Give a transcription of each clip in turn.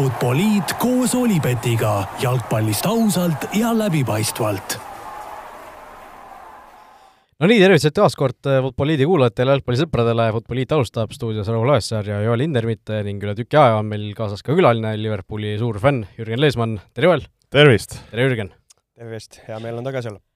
Futboliit koos Olipetiga jalgpallist ausalt ja läbipaistvalt. no nii, tervitused taas kord Futboliidi kuulajatele, jalgpallisõpradele, Futboliit alustab stuudios Raul Õessar ja Joel Hindermitt ning üle tüki aja on meil kaasas ka külaline, Liverpooli suur fänn Jürgen Leesmann, tere Joel! tervist! tere Jürgen! tervist, hea meel on tagasi olla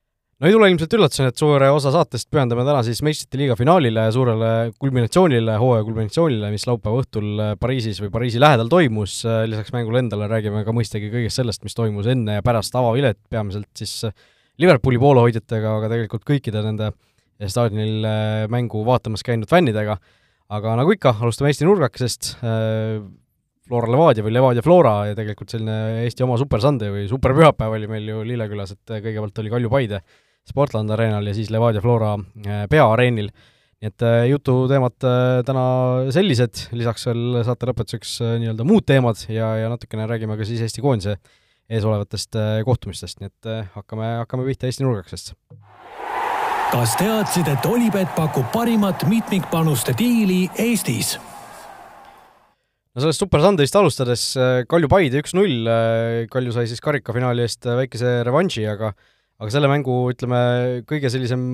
no ei tule ilmselt üllatusena, et suure osa saatest pühendame täna siis meistrite liiga finaalile, suurele kulminatsioonile, hooaja kulminatsioonile, mis laupäeva õhtul Pariisis või Pariisi lähedal toimus, lisaks mängule endale räägime ka mõistagi kõigest sellest, mis toimus enne ja pärast avavilet, peamiselt siis Liverpooli poolehoidjatega, aga tegelikult kõikide nende staadionil mängu vaatamas käinud fännidega, aga nagu ikka, alustame Eesti nurgakesest, Flora Levadia või Levadia Flora ja tegelikult selline Eesti oma Super Sunday või Super pühapäev oli meil ju Lillekülas, et kõigepealt oli Kalju Paide Sportland Arenal ja siis Levadia Flora peaareenil. nii et jututeemad täna sellised, lisaks veel saate lõpetuseks nii-öelda muud teemad ja, ja natukene räägime ka siis Eesti koondise eesolevatest kohtumistest, nii et hakkame, hakkame pihta Eesti nurgakesest kas teadsid, et Olipet pakub parimat mitmikpanuste diili Eestis? no sellest Super Sunday'st alustades Kalju Paide üks-null, Kalju sai siis karikafinaali eest väikese revanši, aga aga selle mängu, ütleme, kõige sellisem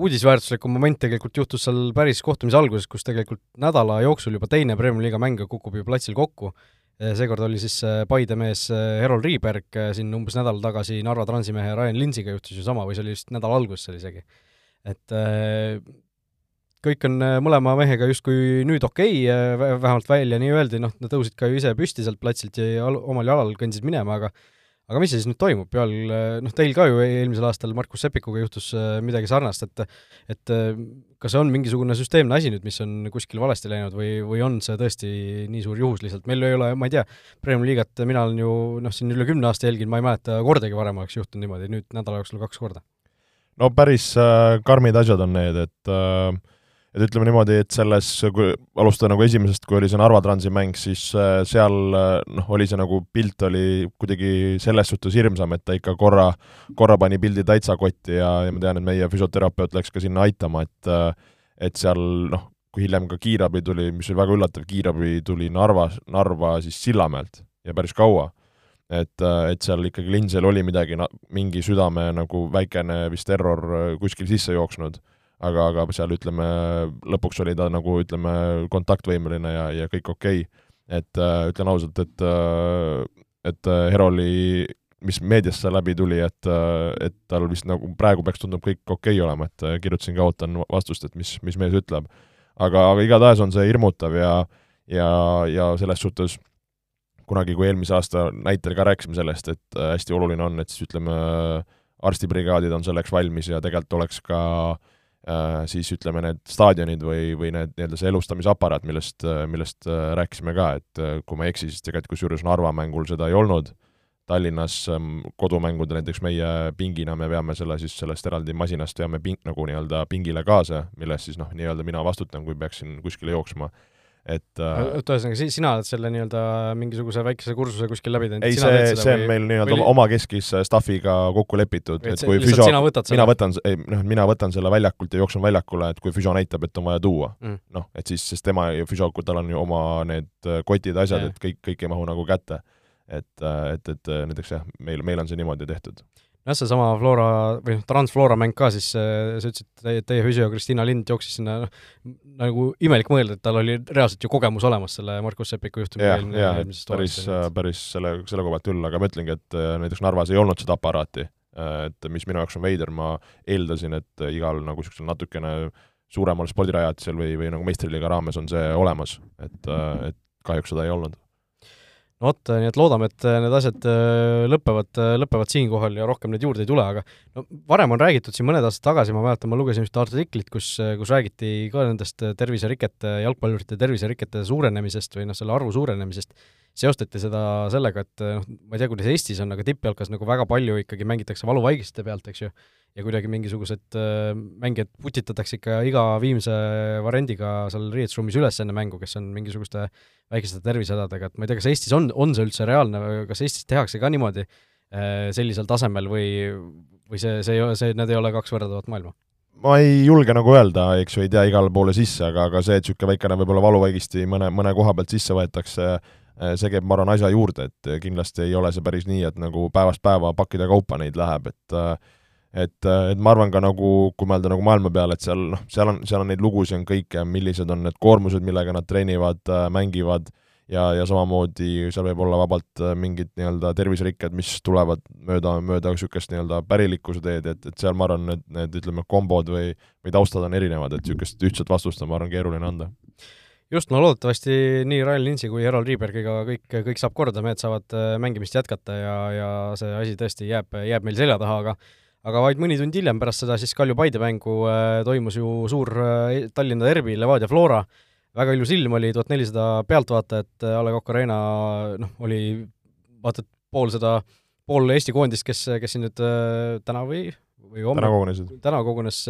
uudisväärtuslikum moment tegelikult juhtus seal päris kohtumise alguses, kus tegelikult nädala jooksul juba teine Premiumi liiga mängija kukub ju platsil kokku. seekord oli siis Paide mees Erol Riiberg siin umbes nädal tagasi Narva Transi mehe Ryan Linsiga juhtus ju sama või see oli vist nädala alguses seal isegi. et kõik on mõlema mehega justkui nüüd okei okay,, vähemalt välja nii öeldi, noh, nad tõusid ka ju ise püsti sealt platsilt ja omal jalal kõndisid minema, aga aga mis siis nüüd toimub, peal noh, teil ka ju eelmisel aastal Markus Sepikuga juhtus midagi sarnast, et et kas see on mingisugune süsteemne asi nüüd, mis on kuskil valesti läinud või, või on see tõesti nii suur juhus lihtsalt, meil ei ole, ma ei tea, Premiumi liigat mina olen ju noh, siin üle kümne aasta jälginud, ma ei mäleta kordagi varem oleks juhtunud niimoodi, nüüd nädala jooksul kaks korda. no päris äh, karmid asjad on need, et äh, et ütleme niimoodi, et selles, kui alustada nagu esimesest, kui oli see Narva Transi mäng, siis seal noh, oli see nagu pilt oli kuidagi selles suhtes hirmsam, et ta ikka korra, korra pani pildi täitsa kotti ja, ja ma tean, et meie füsioterapeut läks ka sinna aitama, et et seal noh, kui hiljem ka kiirabi tuli, mis oli väga üllatav, kiirabi tuli Narvas, Narva siis Sillamäelt ja päris kaua. et, et seal ikkagi Linsel oli midagi, mingi südame nagu väikene vist error kuskil sisse jooksnud aga, aga seal ütleme, lõpuks oli ta nagu ütleme, kontaktvõimeline ja, ja kõik okei okay.. et äh, ütlen ausalt, et äh, et äh, Heroli, mis meediasse läbi tuli, et, et tal vist nagu praegu peaks tundub kõik okei okay olema, et kirjutasin ka, ootan vastust, et mis, mis mees ütleb. aga, aga igatahes on see hirmutav ja, ja, ja selles suhtes kunagi, kui eelmise aasta näitel ka rääkisime sellest, et hästi oluline on, et siis ütleme, arstibrigaadid on selleks valmis ja tegelikult oleks ka äh, Äh, siis ütleme, need staadionid või, või need nii-öelda see elustamisaparaat, millest, millest äh, rääkisime ka, et äh, kui ma ei eksi, siis tegelikult kusjuures Narva mängul seda ei olnud, Tallinnas ähm, kodumängudel näiteks meie pingina me veame selle siis sellest eraldi masinast veame ping, nagu nii-öelda pingile kaasa, millest siis noh, nii-öelda mina vastutan, kui peaksin kuskile jooksma et äh, oota, ühesõnaga sina oled selle nii-öelda mingisuguse väikese kursuse kuskil läbi teinud? ei, see, see on või... meil nii-öelda või... omakeskis staff'iga kokku lepitud, et kui füsio, mina võtan, ei noh, mina võtan selle väljakult ja jooksen väljakule, et kui füsio näitab, et on vaja tuua mm.. noh, et siis, sest tema ja füsio, tal on ju oma need äh, kotid, asjad, et kõik, kõik ei mahu nagu kätte. et, äh, et, et näiteks jah, meil, meil on see niimoodi tehtud jah, seesama Flora või noh, Transflora mäng ka siis, äh, sa ütlesid, teie, teie füsio Kristiina Lind jooksis sinna, noh, nagu imelik mõelda, et tal oli reaalselt ju kogemus olemas selle Markus Sepiku juhtumiga ja, ja, et päris, päris selle, selle koha pealt küll, aga ma ütlengi, et äh, näiteks Narvas ei olnud seda aparaati, äh, et mis minu jaoks on veider, ma eeldasin, et igal nagu niisugusel natukene suuremal spordirajatisel või, või nagu meistriliiga raames on see olemas, et, et kahjuks seda ei olnud no vot, nii et loodame, et äh, need asjad äh, lõpevad, äh, lõpevad siinkohal ja rohkem neid juurde ei tule, aga no varem on räägitud siin mõned aastad tagasi, ma mäletan, ma lugesin ühte artiklit, kus, kus räägiti ka nendest terviserikete, jalgpallurite terviserikete suurenemisest või noh, selle arvu suurenemisest, seostati seda sellega, et noh, ma ei tea, kuidas Eestis on, aga tippjalkas nagu väga palju ikkagi mängitakse valuvaigiste pealt, eks ju, ja kuidagi mingisugused äh, mängijad putitatakse ikka iga viimse variandiga seal riietusruumis üles enne mängu, kes on mingisuguste väikeste tervisehädadega, et ma ei tea, kas Eestis on, on see üldse reaalne, kas Eestis tehakse ka niimoodi äh, sellisel tasemel või, või see, see ei ole, see, need ei ole kaks võrreldavat maailma? ma ei julge nagu öelda, eks ju, ei tea igale poole sisse, aga, aga see, et niisugune väikene võib-olla valuvaigisti mõne, mõne koha pealt sisse võetakse, see käib, ma arvan, asja juurde, et kindlasti ei ole see päris nii, et nagu päevast päeva pakkide kaupa neid läheb, et et, et ma arvan ka nagu, kui mõelda nagu maailma peale, et seal noh, seal on, seal on neid lugusid on kõike, millised on need koormused, millega nad treenivad, mängivad ja, ja samamoodi seal võib olla vabalt äh, mingid nii-öelda terviserikked, mis tulevad mööda, mööda niisugust nii-öelda pärilikkuse teed, et, et seal ma arvan, need, need ütleme, kombod või, või taustad on erinevad, et niisugust ühtset vastust on, ma arvan, keeruline anda. Just, no loodetavasti nii Ryan Lindsay kui Errol Riibergiga kõik, kõik saab korda, mehed saavad äh, mängimist jätkata ja, ja see asi tõesti jääb, jääb meil selja taha, aga aga vaid mõni tund hiljem pärast seda siis Kalju-Paide mängu äh, toimus ju suur äh, Tallinna derbi Levadia Flora väga ilus ilm oli, tuhat nelisada pealtvaatajat, äh, A Le Coq Arena noh, oli vaata et pool seda, pool Eesti koondist, kes, kes siin nüüd täna või, või homme täna kogunesid? täna kogunes,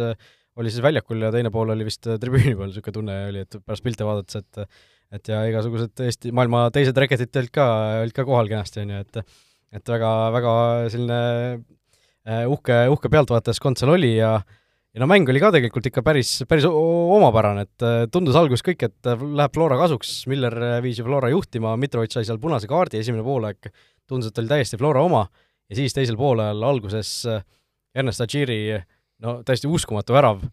oli siis väljakul ja teine pool oli vist tribüüni peal, niisugune tunne oli, et pärast pilte vaadates, et et ja igasugused Eesti, maailma teised reketid olid ka, olid ka kohal kenasti, on ju, et et väga, väga selline uhke, uhke pealtvaatajaskond seal oli ja ja no mäng oli ka tegelikult ikka päris, päris omapärane, et äh, tundus alguses kõik, et äh, läheb Flora kasuks, Miller viis ju Flora juhtima, Mitrovic sai seal punase kaardi, esimene poolaeg tundus, et oli täiesti Flora oma, ja siis teisel poolajal alguses Ernest Adžiri no täiesti uskumatu värav,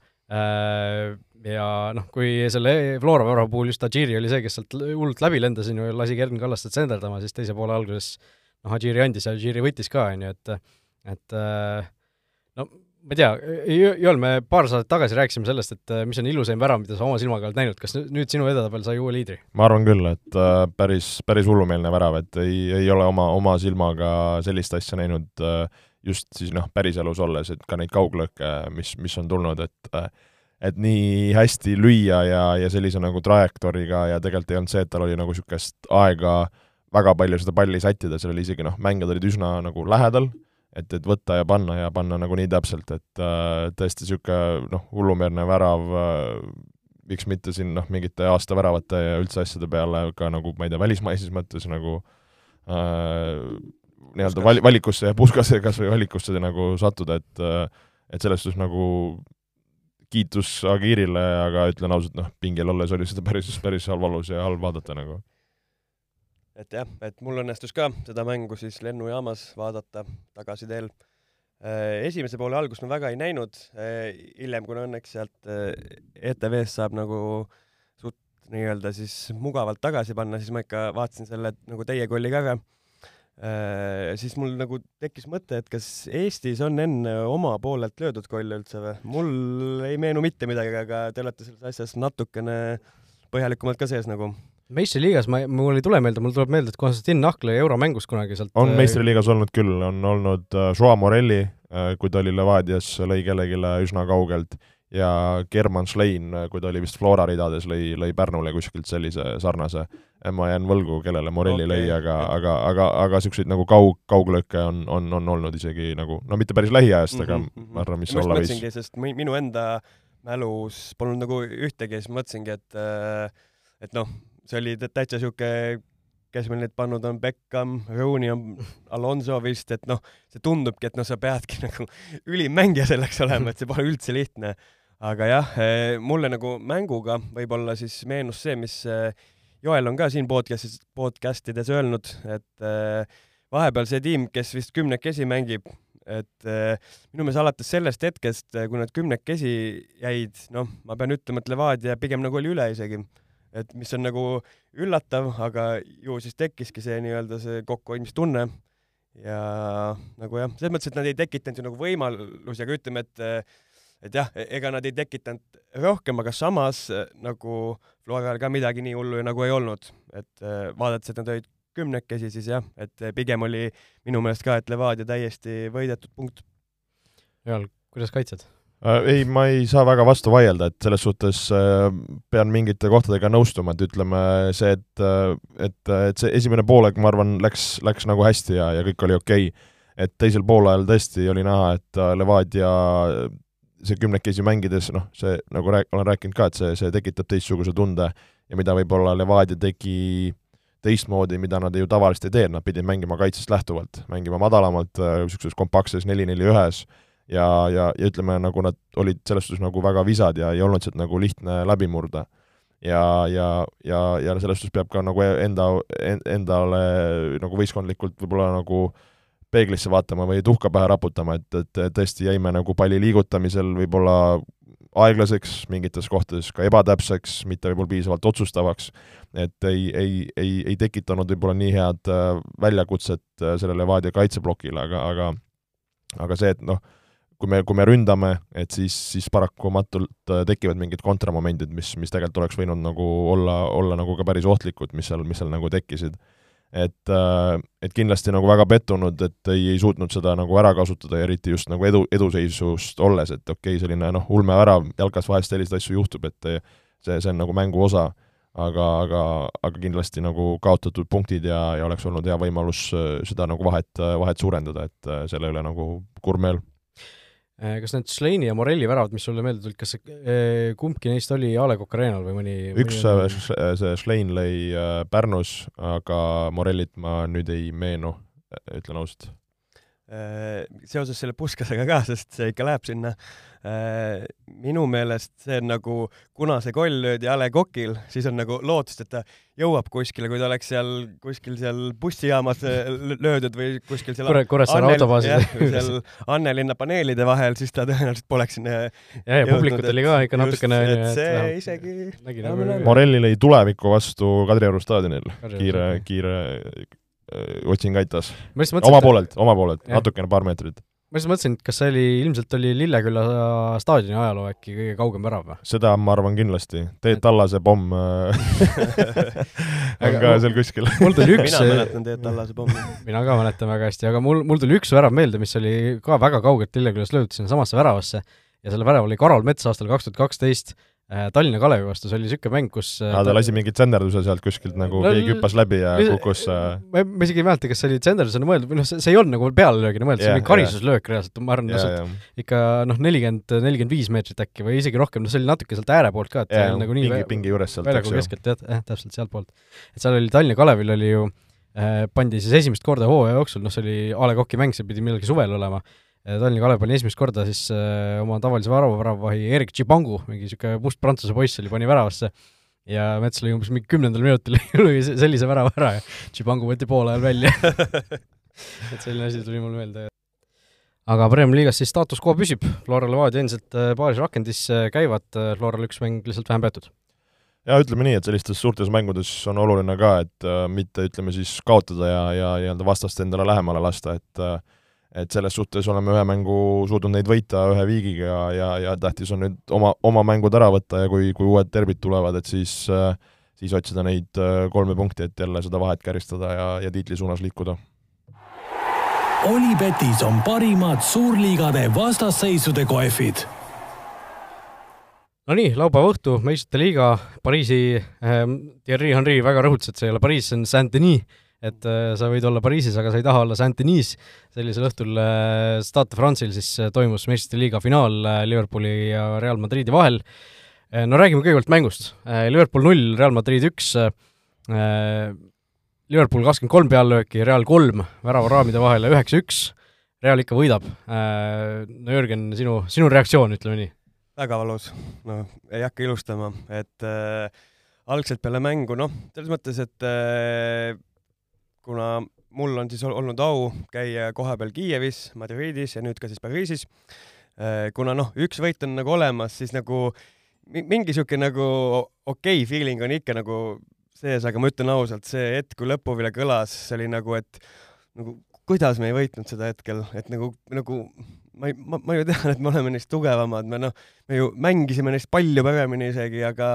ja noh, kui selle Flora värava puhul just Adžiri oli see, kes sealt hullult läbi lendas, on ju, lasi Gerd Kallastet senderdama, siis teise poole alguses noh, Adžiri andis ja Adžiri võttis ka, on ju, et et no ma ei tea, Joel, me paar saadet tagasi rääkisime sellest, et äh, mis on ilusaim värav, mida sa oma silmaga oled näinud, kas nüüd sinu edetabel sai uue liidri? ma arvan küll, et äh, päris, päris hullumeelne värav, et ei, ei ole oma, oma silmaga sellist asja näinud äh, just siis noh, päriselus olles, et ka neid kauglõkke, mis, mis on tulnud, et et nii hästi lüüa ja, ja sellise nagu trajektooriga ja tegelikult ei olnud see, et tal oli nagu niisugust aega väga palju seda palli sättida, seal oli isegi noh, mängijad olid üsna nagu lähedal et, et võtta ja panna ja panna nagu nii täpselt, et äh, tõesti niisugune noh, hullumeelne värav äh,, miks mitte siin noh, mingite aastaväravate ja üldse asjade peale ka nagu ma ei tea, välismaises mõttes nagu äh, nii-öelda val-, valikusse ja puskasse kas või valikusse nagu sattuda, et äh, et selles suhtes nagu kiitus Agirile, aga ütlen ausalt, noh, pingil olles oli seda päris, päris valus ja halb vaadata nagu et jah, et mul õnnestus ka seda mängu siis lennujaamas vaadata tagasiteel. Äh, esimese poole algust ma väga ei näinud, äh, hiljem, kuna õnneks sealt äh, ETV-st saab nagu suht nii-öelda siis mugavalt tagasi panna, siis ma ikka vaatasin selle nagu teiega oli ka ära. siis mul nagu tekkis mõte, et kas Eestis on enne oma poolelt löödud kolle üldse või? mul ei meenu mitte midagi, aga te olete selles asjas natukene põhjalikumalt ka sees nagu meistriliigas ma, mul ei tule meelde, mul tuleb meelde, et Konstantin Nahk lõi euromängus kunagi sealt on äh, meistriliigas olnud küll, on olnud uh, Joa Morelli uh,, kui ta oli Levadias, lõi kellelegi üsna kaugelt, ja German Schlein, kui ta oli vist Flora ridades, lõi, lõi Pärnule kuskilt sellise sarnase, ma jään võlgu, kellele Morelli okay. lõi, aga, aga, aga, aga niisuguseid nagu kaug, kauglõike on, on, on olnud isegi nagu, no mitte päris lähiajast mm, -hmm, aga mm -hmm. ma arvan, mis olla võis. sest minu enda mälus polnud nagu ühtegi, siis mõtlesingi, et et noh, see oli täitsa sihuke, kes meil nüüd pannud on, Beckham, Rooney on, Alonso vist, et noh, see tundubki, et noh, sa peadki nagu ülim mängija selleks olema, et see pole üldse lihtne. aga jah, eh, mulle nagu mänguga võib-olla siis meenus see, mis eh, Joel on ka siin podcast'is, podcast ides öelnud, et eh, vahepeal see tiim, kes vist kümnekesi mängib, et minu meelest alates sellest hetkest, kui nad kümnekesi jäid, noh, ma pean ütlema, et Levadia pigem nagu oli üle isegi et mis on nagu üllatav, aga ju siis tekkiski see nii-öelda see kokkuhoidmistunne ja nagu jah, selles mõttes, et nad ei tekitanud ju nagu võimalusi, aga ütleme, et et jah, ega nad ei tekitanud rohkem, aga samas nagu Floral ka midagi nii hullu nagu ei olnud, et vaadates, et nad olid kümnekesi, siis jah, et pigem oli minu meelest ka, et Levadia täiesti võidetud punkt. Jaal, kuidas kaitsed? Äh, ei, ma ei saa väga vastu vaielda, et selles suhtes äh, pean mingite kohtadega nõustuma, et ütleme see, et, äh, et, et see esimene poolaeg, ma arvan, läks, läks nagu hästi ja, ja kõik oli okei. Okay.. et teisel poolajal tõesti oli näha, et Levadia see kümnekesi mängides, noh, see nagu rääk-, olen rääkinud ka, et see, see tekitab teistsuguse tunde ja mida võib-olla Levadia tegi teistmoodi, mida nad ju tavaliselt ei tee, nad pidid mängima kaitsest lähtuvalt, mängima madalamalt, niisuguses kompaktses neli-neli-ühes ja, ja, ja ütleme, nagu nad olid selles suhtes nagu väga visad ja ei olnud sealt nagu lihtne läbi murda. ja, ja, ja, ja selles suhtes peab ka nagu enda, endale nagu võistkondlikult võib-olla nagu peeglisse vaatama või tuhka pähe raputama, et, et tõesti jäime nagu palli liigutamisel võib-olla aeglaseks, mingites kohtades ka ebatäpseks, mitte võib-olla piisavalt otsustavaks, et ei, ei, ei, ei tekitanud võib-olla nii head äh, väljakutset äh, sellele Levadia kaitseplokile, aga, aga aga see, et noh, kui me, kui me ründame, et siis, siis parakumatult äh, tekivad mingid kontramomendid, mis, mis tegelikult oleks võinud nagu olla, olla nagu ka päris ohtlikud, mis seal, mis seal nagu tekkisid. Et, et kindlasti nagu väga pettunud, et ei, ei suutnud seda nagu ära kasutada ja eriti just nagu edu, eduseisust olles, et okei okay,, selline noh, ulmevärav, jalkas vahest selliseid asju juhtub, et see, see on nagu mängu osa, aga, aga, aga kindlasti nagu kaotatud punktid ja, ja oleks olnud hea võimalus seda nagu vahet, vahet suurendada, et selle üle nagu kurb meel Äh, kas need Schleini ja Morelli väravad, mis sulle meelde tulid, kas see, äh, kumbki neist oli A Le Coq Arena'l või mõni üks mõni... Äh, see Schlein lõi Pärnus, aga Morellit ma nüüd ei meenu, ütlen ausalt. Seoses selle Puskasega ka, sest see ikka läheb sinna. Äh, minu meelest see on nagu, kuna see koll löödi A Le Coqil, siis on nagu lootust, et ta jõuab kuskile, kui ta oleks seal kuskil seal bussijaamas äh, löödud või kuskil seal Kurre, Kuressaare autobaasis. seal Annelinna paneelide vahel, siis ta tõenäoliselt poleks sinna ja, ja publikut oli ka ikka natukene et see et, isegi nagu Morelli lõi tuleviku vastu Kadrioru staadionil, kiire, kiire äh, otsing aitas. oma poolelt, oma poolelt, natukene paar meetrit ma just mõtlesin, et kas see oli, ilmselt oli Lilleküla staadioni ajaloo äkki kõige kaugem värav või? seda ma arvan kindlasti. Teet Tallase pomm äh, on ka seal kuskil mul tuli üks mina mäletan Teet Tallase pommi. mina ka mäletan väga hästi, aga mul, mul tuli üks värav meelde, mis oli ka väga kaugelt Lillekülast löödud sinnasamasse väravasse ja selle värava oli Karol Mets aastal kaks tuhat kaksteist Äh, Tallinna Kalevi vastu, see oli niisugune mäng, kus äh, aa, ta lasi mingi tsenderduse sealt kuskilt nagu no, keegi hüppas läbi ja kukkus äh... ma, ma isegi ei mäleta, kas see oli tsenderdusena mõeldud või noh, see, see ei olnud nagu pealelöögina mõeldud yeah,, see oli karistuslöök yeah. reaalselt, ma arvan yeah,, yeah. ikka noh, nelikümmend, nelikümmend viis meetrit äkki või isegi rohkem, noh see oli natuke sealt ääre poolt ka, et yeah, nagu nii pingi, pingi juures sealt, eks ju. keskelt jah, jah, täpselt sealtpoolt. et seal oli Tallinna Kalevil oli ju äh, pandi siis esimest korda hooaja jooksul, noh see oli A Le Coqi mäng, see pidi millalgi suvel olema Tallinna Kalev pani esimest korda siis äh, oma tavalise värava, väravavahi Erik Tšibangu, mingi niisugune must prantsuse poiss oli, pani väravasse. Ja Mets lõi umbes mingi kümnendal minutil lõi sellise värava ära ja Tšibangu võeti poole ajal välja. Et selline asi tuli mul meelde. aga Premiumi liigas siis staatus quo püsib, Flora Levadia endiselt äh, paaris rakendis äh, käivad, äh, Floral üks mäng lihtsalt vähem peetud. Ja ütleme nii, et sellistes suurtes mängudes on oluline ka, et äh, mitte ütleme siis kaotada ja, ja nii-öelda vastast endale lähemale lasta, et äh, et selles suhtes oleme ühe mängu suutnud neid võita ühe viigiga ja, ja, ja tähtis on nüüd oma, oma mängud ära võtta ja kui, kui uued derbid tulevad, et siis siis otsida neid kolme punkti, et jälle seda vahet käristada ja, ja tiitli suunas liikuda. Olipetis on parimad suurliigade vastasseisude kohvid. Nonii, laupäeva õhtu meistrite liiga, Pariisi ähm,, Thierry Henry väga rõhutas, et see ei ole Pariis, see on Saint-Denis et äh, sa võid olla Pariisis, aga sa ei taha olla Saint-Denis. sellisel õhtul äh, Stade de France'il siis äh, toimus meistrite liiga finaal Liverpooli ja Real Madridi vahel. no räägime kõigepealt mängust. Liverpool null, Real Madrid üks. Liverpool kakskümmend kolm peallööki, Real kolm väravaraamide vahele, üheksa-üks. Real ikka võidab. no Jürgen, sinu, sinu reaktsioon, ütleme nii? väga valus, noh, ei hakka ilustama, et äh, algselt peale mängu, noh, selles mõttes, et äh, kuna mul on siis olnud au käia kohapeal Kiievis, Madridis ja nüüd ka siis Pariisis. Äh, kuna noh, üks võit on nagu olemas, siis nagu mingi sihuke nagu okei okay feeling on ikka nagu sees, aga ma ütlen ausalt, see hetk, kui lõpuvile kõlas, see oli nagu, et nagu kuidas me ei võitnud seda hetkel, et nagu, nagu ma ei, ma, ma ju tean, et me oleme neist tugevamad, me noh, me ju mängisime neist palju paremini isegi, aga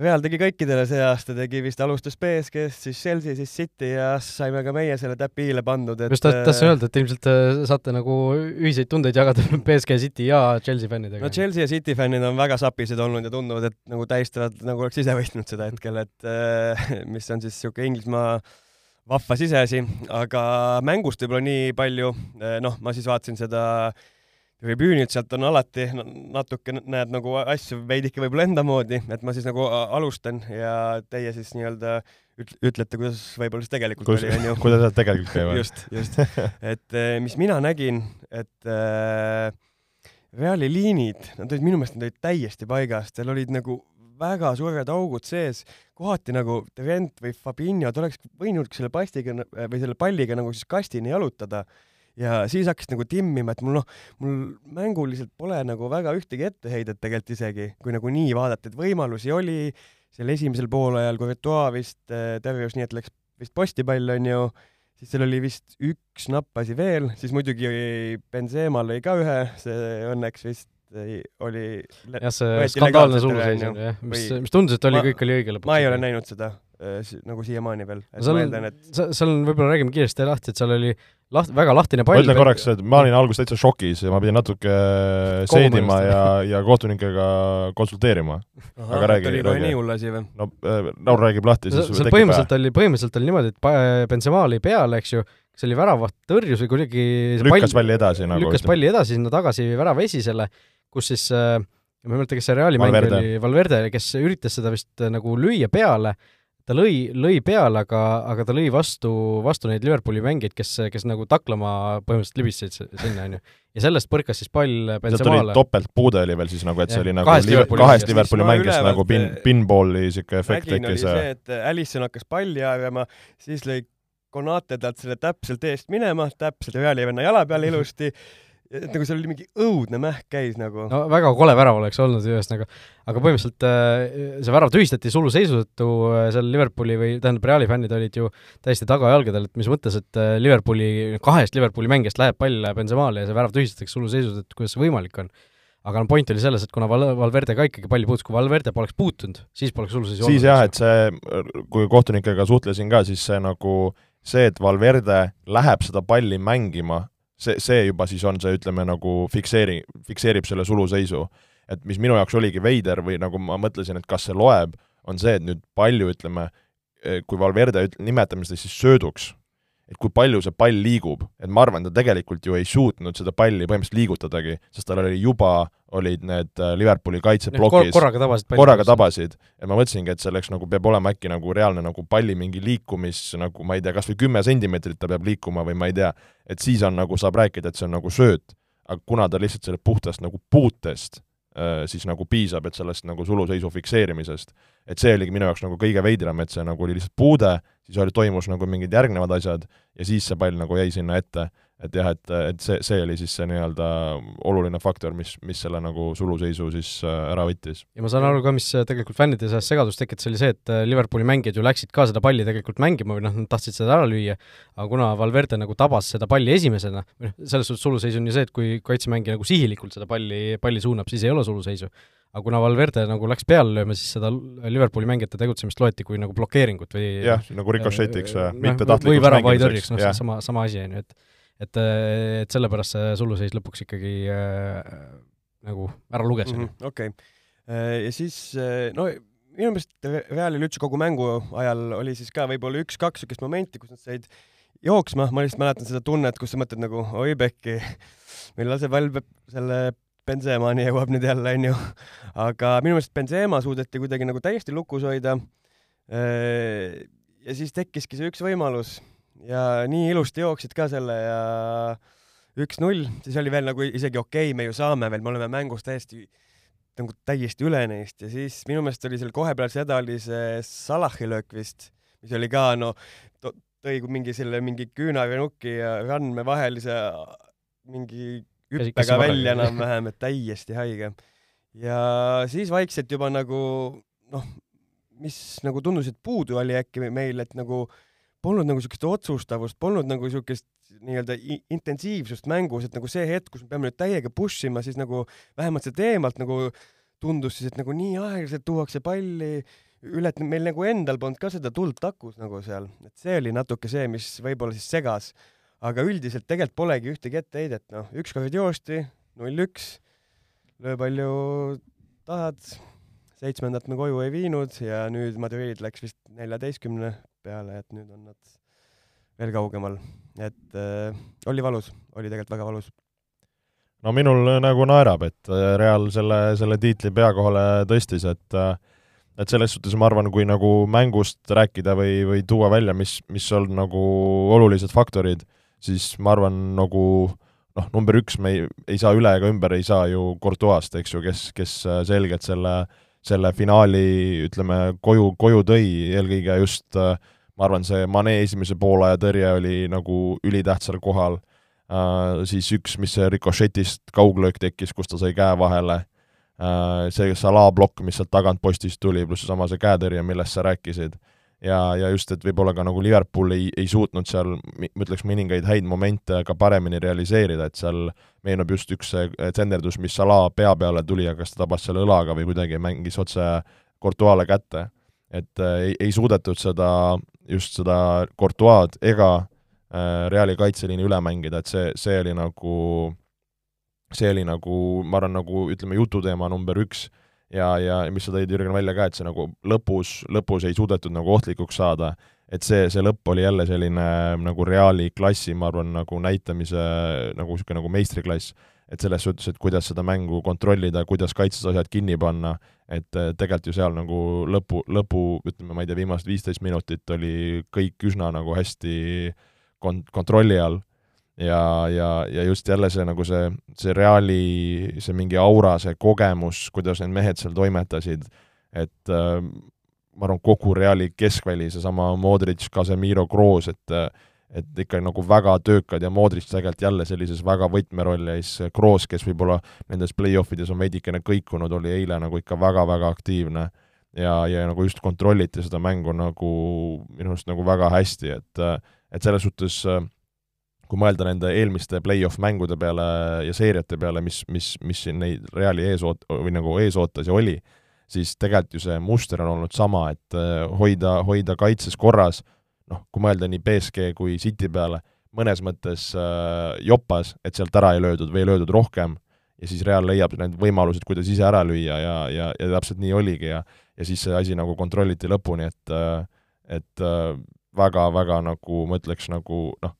Real tegi kõikidele see aasta, tegi vist, alustas BSG-st, siis Chelsea, siis City ja saime ka meie selle täpiile pandud, et just tahtsin öelda, et ilmselt äh, saate nagu ühiseid tundeid jagada BSG, City ja Chelsea fännidega. no Chelsea ja City fännid on väga sapised olnud ja tunduvad, et nagu tähistavad, nagu oleks ise võitnud seda hetkel, et äh, mis on siis niisugune Inglismaa vahva siseasi, aga mängust võib-olla nii palju, äh, noh, ma siis vaatasin seda äh, tribüünilt sealt on alati natuke näed nagu asju veidike võib-olla enda moodi, et ma siis nagu alustan ja teie siis nii-öelda ütlete, kuidas võib-olla siis tegelikult Kus, oli, onju. kuidas nad tegelikult käivad. just, just. et eh, mis mina nägin, et äh, Reali liinid, nad olid minu meelest, nad olid täiesti paigast, seal olid nagu väga suured augud sees, kohati nagu Trent või Fabinho, ta oleks võinud selle pastiga või selle palliga nagu siis kastini jalutada ja siis hakkasid nagu timmima, et mul noh, mul mänguliselt pole nagu väga ühtegi etteheidet tegelikult isegi, kui nagu nii vaadata, et võimalusi oli, seal esimesel poolajal Courtois vist äh, tõrjus nii, et läks vist postipall onju, siis seal oli vist üks nappasi veel, siis muidugi Benzema lõi ka ühe, see õnneks vist oli jah, see skandaalne suluseis on jah, mis, mis tundus, et oli, kõik oli õige lõpuks. ma ei ole näinud seda äh, nagu siiamaani veel. seal on, et... seal on, võib-olla räägime kiiresti lahti, et seal oli laht-, väga lahtine pall. ma ütlen korraks, et ma olin alguses täitsa šokis ja ma pidin natuke seedima ja, ja kohtunikega konsulteerima. aga räägi, räägi. oli nii hull asi või? no äh, Laur räägib lahti, siis seal põhimõtteliselt oli, põhimõtteliselt oli niimoodi, et Benzema oli peal, eks ju, see oli väravat tõrjus või kuidagi lükkas palli edasi nagu lükkas palli edasi sinna tagasi värava esisele kus siis äh, ma ei mäleta, kes see Reali mäng oli, Valverde, kes üritas seda vist äh, nagu lüüa peale, ta lõi, lõi peale, aga, aga ta lõi vastu, vastu neid Liverpooli mängijaid, kes, kes nagu taklama põhimõtteliselt libisesid sinna, onju. ja sellest põrkas siis pall Benzemale. topeltpuude oli veel siis nagu, et see ja, oli nagu kahest Liverpooli, kahest Liverpooli mängijast nagu pin, pinballi siuke efekt tekkis. see, et Alisson hakkas palli ajama, siis lõi Konate talt selle täpselt eest minema, täpselt Reali venna jala peale ilusti et nagu seal oli mingi õudne mähk käis nagu. no väga kole värav oleks olnud ühesõnaga, aga põhimõtteliselt äh, see värav tühistati suluseisu tõttu, äh, seal Liverpooli või tähendab, Reali fännid olid ju täiesti tagajalgadel, et mis mõttes, et äh, Liverpooli, kahest Liverpooli mängijast läheb pall Benzemale ja see värav tühistatakse suluseisu tõttu, kuidas see võimalik on aga no point oli selles, et kuna Val-, Valverde ka ikkagi palli puutus, kui Valverde poleks puutunud, siis poleks suluseisu siis jah, et see, kui kohtunikega suhtlesin ka, siis see nagu see, et Valverde läheb seda palli mängima, see, see juba siis on see, ütleme nagu fikseeri, fikseerib selle suluseisu. et mis minu jaoks oligi veider või nagu ma mõtlesin, et kas see loeb, on see, et nüüd palju, ütleme, kui Valverde nimetame seda siis sööduks, et kui palju see pall liigub, et ma arvan, ta tegelikult ju ei suutnud seda palli põhimõtteliselt liigutadagi, sest tal oli juba, olid need äh, Liverpooli kaitseplokis kor, korraga tabasid korraga tabasid, ja ma mõtlesingi, et selleks nagu peab olema äkki nagu reaalne nagu palli mingi liikumis, nagu ma ei tea, kas või kümme sentimeetrit ta peab liikuma või ma ei tea, et siis on nagu, saab rääkida, et see on nagu sööt, aga kuna ta lihtsalt selle puhtast nagu puutest äh, siis nagu piisab, et sellest nagu suluseisu fikseerimisest. Et see oligi minu jaoks nagu kõige veidram, et see nagu oli lihtsalt puude, siis oli, toimus nagu mingid järgnevad asjad ja siis see pall nagu jäi sinna ette. et jah, et, et see, see oli siis see nii-öelda oluline faktor, mis, mis selle nagu suluseisu siis äh, ära võttis. ja ma saan aru ka, mis tegelikult fännide seas segadust tekitas, oli see, et äh, Liverpooli mängijad ju läksid ka seda palli tegelikult mängima või noh, nad tahtsid seda ära lüüa, aga kuna Valverde nagu tabas seda palli esimesena, või noh, selles suhtes suluseis on ju see, et kui kaitsemängija nagu sihilikult seda palli, palli suunab, siis ei ole suluseisu aga kuna Valverde nagu läks peale lööma, siis seda Liverpooli mängijate tegutsemist loeti kui nagu blokeeringut või jah, nagu rikošetiks äh,, või väravahitõrjeks, noh, sama, sama asi on ju, et et, et sellepärast see suluseis lõpuks ikkagi äh, nagu ära luges mm. -hmm, okei okay., äh, ja siis äh, no minu meelest Realil üldse kogu mängu ajal oli siis ka võib-olla üks-kaks niisugust momenti, kus nad said jooksma, ma lihtsalt mäletan seda tunnet, kus sa mõtled nagu oi pekki, millal see pall peab selle Benzemani jõuab nüüd jälle, onju. aga minu meelest Benzema suudeti kuidagi nagu täiesti lukus hoida. ja siis tekkiski see üks võimalus ja nii ilusti jooksid ka selle ja üks-null, siis oli veel nagu isegi okei okay,, me ju saame veel, me oleme mängus täiesti nagu täiesti üle neist ja siis minu meelest oli seal kohe peale seda oli see Salahi löök vist, mis oli ka no tõi mingi selle mingi küünarnuki ja randme vahelise mingi hüppega välja enam-vähem, et täiesti haige. ja siis vaikselt juba nagu noh, mis nagu tundus, et puudu oli äkki meil, et nagu polnud nagu siukest otsustavust, polnud nagu siukest nii-öelda intensiivsust mängus, et nagu see hetk, kus me peame nüüd täiega push ima, siis nagu vähemalt sealt eemalt nagu tundus siis, et nagu nii aeglaselt tuuakse palli üle, et meil nagu endal polnud ka seda tuld takus nagu seal, et see oli natuke see, mis võib-olla siis segas aga üldiselt tegelikult polegi ühtegi etteheidet, noh, ükskord joosti, null-üks, löö palju tahad, seitsmendat me koju ei viinud ja nüüd Madrid läks vist neljateistkümne peale, et nüüd on nad veel kaugemal. et äh, oli valus, oli tegelikult väga valus. no minul nagu naerab, et äh, Real selle, selle tiitli pea kohale tõstis, et äh, et selles suhtes ma arvan, kui nagu mängust rääkida või, või tuua välja, mis, mis on nagu olulised faktorid siis ma arvan, nagu noh, number üks me ei, ei saa üle ega ümber, ei saa ju Courtois'st, eks ju, kes, kes äh, selgelt selle, selle finaali, ütleme, koju, koju tõi, eelkõige just äh, ma arvan, see Mane esimese poolaja tõrje oli nagu ülitähtsal kohal uh,, siis üks, mis rikošetist kauglöök tekkis, kus ta sai käe vahele uh,, see Salah plokk, mis sealt tagant postist tuli, pluss seesama see käetõrje, millest sa rääkisid. Ja, ja just, et võib-olla ka nagu Liverpool ei, ei suutnud seal, ma ütleks, mõningaid häid momente ka paremini realiseerida, et seal meenub just üks see tsenderdus, mis Salah pea peale tuli, aga kas ta tabas selle õlaga või kuidagi mängis otse Courtois'le kätte. Et äh, ei, ei suudetud seda just seda Courtois'd ega äh, Reali kaitseliini üle mängida, et see, see oli nagu, see oli nagu, ma arvan, nagu ütleme, jututeema number üks ja, ja mis sa tõid, Jürgen, välja ka, et see nagu lõpus, lõpus ei suudetud nagu ohtlikuks saada, et see, see lõpp oli jälle selline nagu Reali klassi, ma arvan, nagu näitamise nagu niisugune nagu meistriklass. Et selles suhtes, et kuidas seda mängu kontrollida, kuidas kaitses asjad kinni panna, et äh, tegelikult ju seal nagu lõpu, lõpu, ütleme, ma ei tea, viimased viisteist minutit oli kõik üsna nagu hästi kon-, kontrolli all ja, ja, ja just jälle see nagu see, see Reali, see mingi aura, see kogemus, kuidas need mehed seal toimetasid, et äh, ma arvan, kogu Reali keskväli, seesama Modric, Casemiro, Kroos, et äh, et ikka nagu väga töökad ja Modric tegelikult jälle sellises väga võtmerolli ja siis Kroos, kes võib-olla nendes play-off ides on veidikene kõikunud, oli eile nagu ikka väga-väga aktiivne. Ja, ja nagu just kontrolliti seda mängu nagu minu arust nagu väga hästi, et et selles suhtes kui mõelda nende eelmiste play-off mängude peale ja seeriate peale, mis, mis, mis siin neid Reali ees oot-, või nagu ees ootas ja oli, siis tegelikult ju see muster on olnud sama, et hoida, hoida kaitses korras, noh, kui mõelda nii BSG kui City peale, mõnes mõttes äh, jopas, et sealt ära ei löödud või ei löödud rohkem, ja siis Real leiab need võimalused, kuidas ise ära lüüa ja, ja, ja täpselt nii oligi ja ja siis see asi nagu kontrolliti lõpuni, et äh, et väga-väga äh, nagu ma ütleks nagu noh,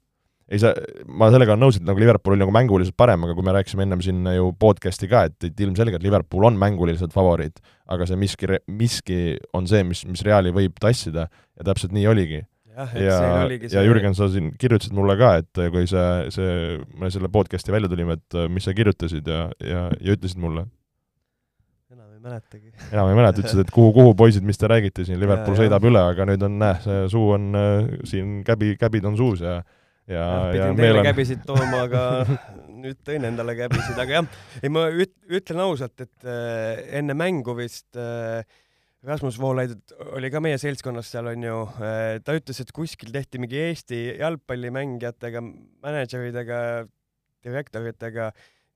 ei saa, ma sellega olen nõus, et nagu Liverpool oli nagu mänguliselt parem, aga kui me rääkisime ennem siin ju podcast'i ka, et, et ilmselgelt Liverpool on mänguliselt favoriit, aga see miski, miski on see, mis, mis Reali võib tassida ja täpselt nii oligi jah, et ja, siin oligi see ja Jürgen, sa siin kirjutasid mulle ka, et kui see, see, me selle podcast'i välja tulime, et mis sa kirjutasid ja, ja, ja ütlesid mulle? enam ei mäletagi. enam ei mäleta, ütlesid, et kuhu, kuhu poisid, mis te räägite siin, Liverpool ja, sõidab ja. üle, aga nüüd on, näe, see suu on äh, siin, käbi, käbid on suus ja ja, ja, ja teile on... käbisid tooma, aga nüüd tõin endale käbisid, aga jah, ei ma üt-, ütlen ausalt, et äh, enne mängu vist äh, Rasmus Voolaid oli ka meie seltskonnas seal onju, äh, ta ütles, et kuskil tehti mingi Eesti jalgpallimängijatega, mänedžeridega, direktoritega,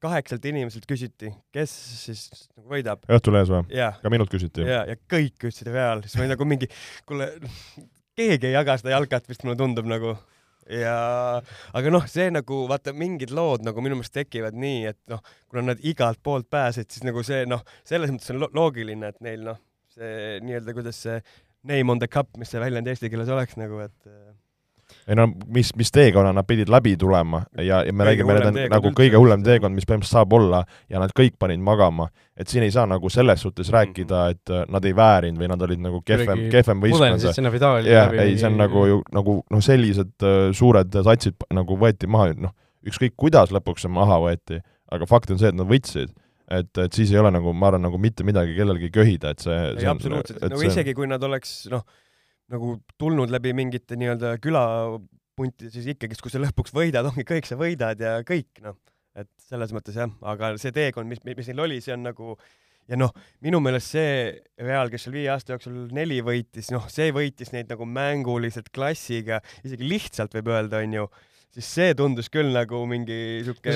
kaheksalt inimeselt küsiti, kes siis nagu võidab. Õhtulehes või? ka minult küsiti. ja, ja kõik ütlesid Real, siis ma olin nagu mingi, kuule, keegi ei jaga seda jalkat vist mulle tundub nagu ja aga noh, see nagu vaata, mingid lood nagu minu meelest tekivad nii, et noh, kuna nad igalt poolt pääsesid, siis nagu see noh, selles mõttes on lo loogiline, et neil noh, see nii-öelda, kuidas see name on the cup, mis see väljend eesti keeles oleks nagu, et äh, ei no mis, mis teekonna nad pidid läbi tulema ja, ja me räägime, need on nagu kõige hullem teekond, mis põhimõtteliselt saab olla ja nad kõik panid magama. et siin ei saa nagu selles suhtes rääkida, mhm. et äh, nad ei väärinud või nad olid nagu kehvem, kehvem võistkond. jah, ei, see on nagu ju nagu noh, sellised uh, suured satsid nagu võeti maha, noh, ükskõik kuidas lõpuks see maha võeti, aga fakt on see, et nad võitsid et, et siis ei ole nagu, ma arvan, nagu mitte midagi kellelgi köhida, et see ei, absoluutselt, nagu see... isegi kui nad oleks noh, nagu tulnud läbi mingite nii-öelda külapunti, siis ikkagist, kui sa lõpuks võidad, ongi kõik, sa võidad ja kõik, noh. et selles mõttes jah, aga see teekond, mis, mis neil oli, see on nagu ja noh, minu meelest see Real, kes seal viie aasta jooksul neli võitis, noh, see võitis neid nagu mänguliselt klassiga, isegi lihtsalt võib öelda, onju siis see tundus küll nagu mingi siuke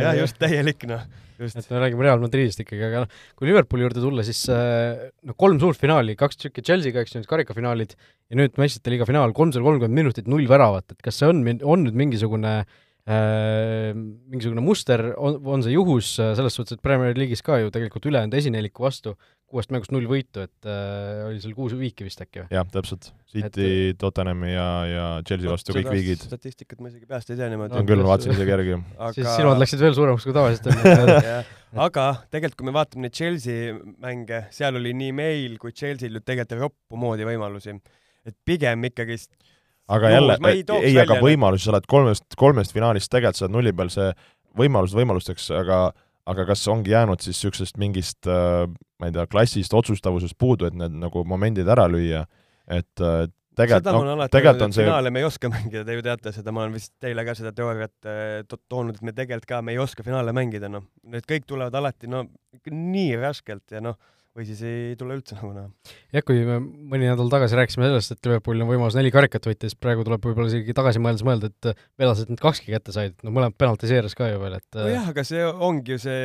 jah, just täielik noh. et me räägime Real Madridist ikkagi, aga noh, kui Liverpooli juurde tulla, siis noh, kolm suurt finaali, kaks tükki Chelsea'ga, eks ju, need karikafinaalid, ja nüüd meistrite liiga finaal, kolmsada kolmkümmend minutit, null väravat, et kas see on, on nüüd mingisugune äh, mingisugune muster, on, on see juhus selles suhtes, et Premier League'is ka ju tegelikult ülejäänud esineliku vastu kuuest mängust null võitu, et äh, oli seal kuus viiki vist äkki või? jah, täpselt. City et..., Tottenhami ja, ja Chelsea vastu kõik viigid. statistikat ma isegi peast ei tea niimoodi. on küll, ma vaatasin isegi järgi aga.... siis silmad läksid veel suuremaks kui tavaliselt aga tegelikult, kui me vaatame neid Chelsea mänge, seal oli nii meil kui Chelsea'l ju tegelikult roppu moodi võimalusi. et pigem ikkagist aga jälle, ei, ei, aga võimalusi, sa oled kolmest, kolmest finaalist tegelikult sa oled nulli peal, see võimalus võimalusteks, aga aga kas ongi jäänud siis niisugusest mingist äh, ma ei tea, klassist, otsustavusest puudu, et need nagu momendid ära lüüa, et äh, tegelikult, no tegelikult on see finaale me ei oska mängida, te ju teate seda, ma olen vist teile ka seda teooriat äh, to toonud, et me tegelikult ka, me ei oska finaale mängida, noh. Need kõik tulevad alati, no nii raskelt ja noh, või siis ei tule üldse nagu näha. jah, kui me mõni nädal tagasi rääkisime sellest, et Liverpoolil on võimalus neli karikat võita, siis praegu tuleb võib-olla isegi tagasi mõeldes mõelda, et velased need kakski kätte said, no mõlemad penaltiseeris ka ju veel, et nojah, aga see ongi ju, see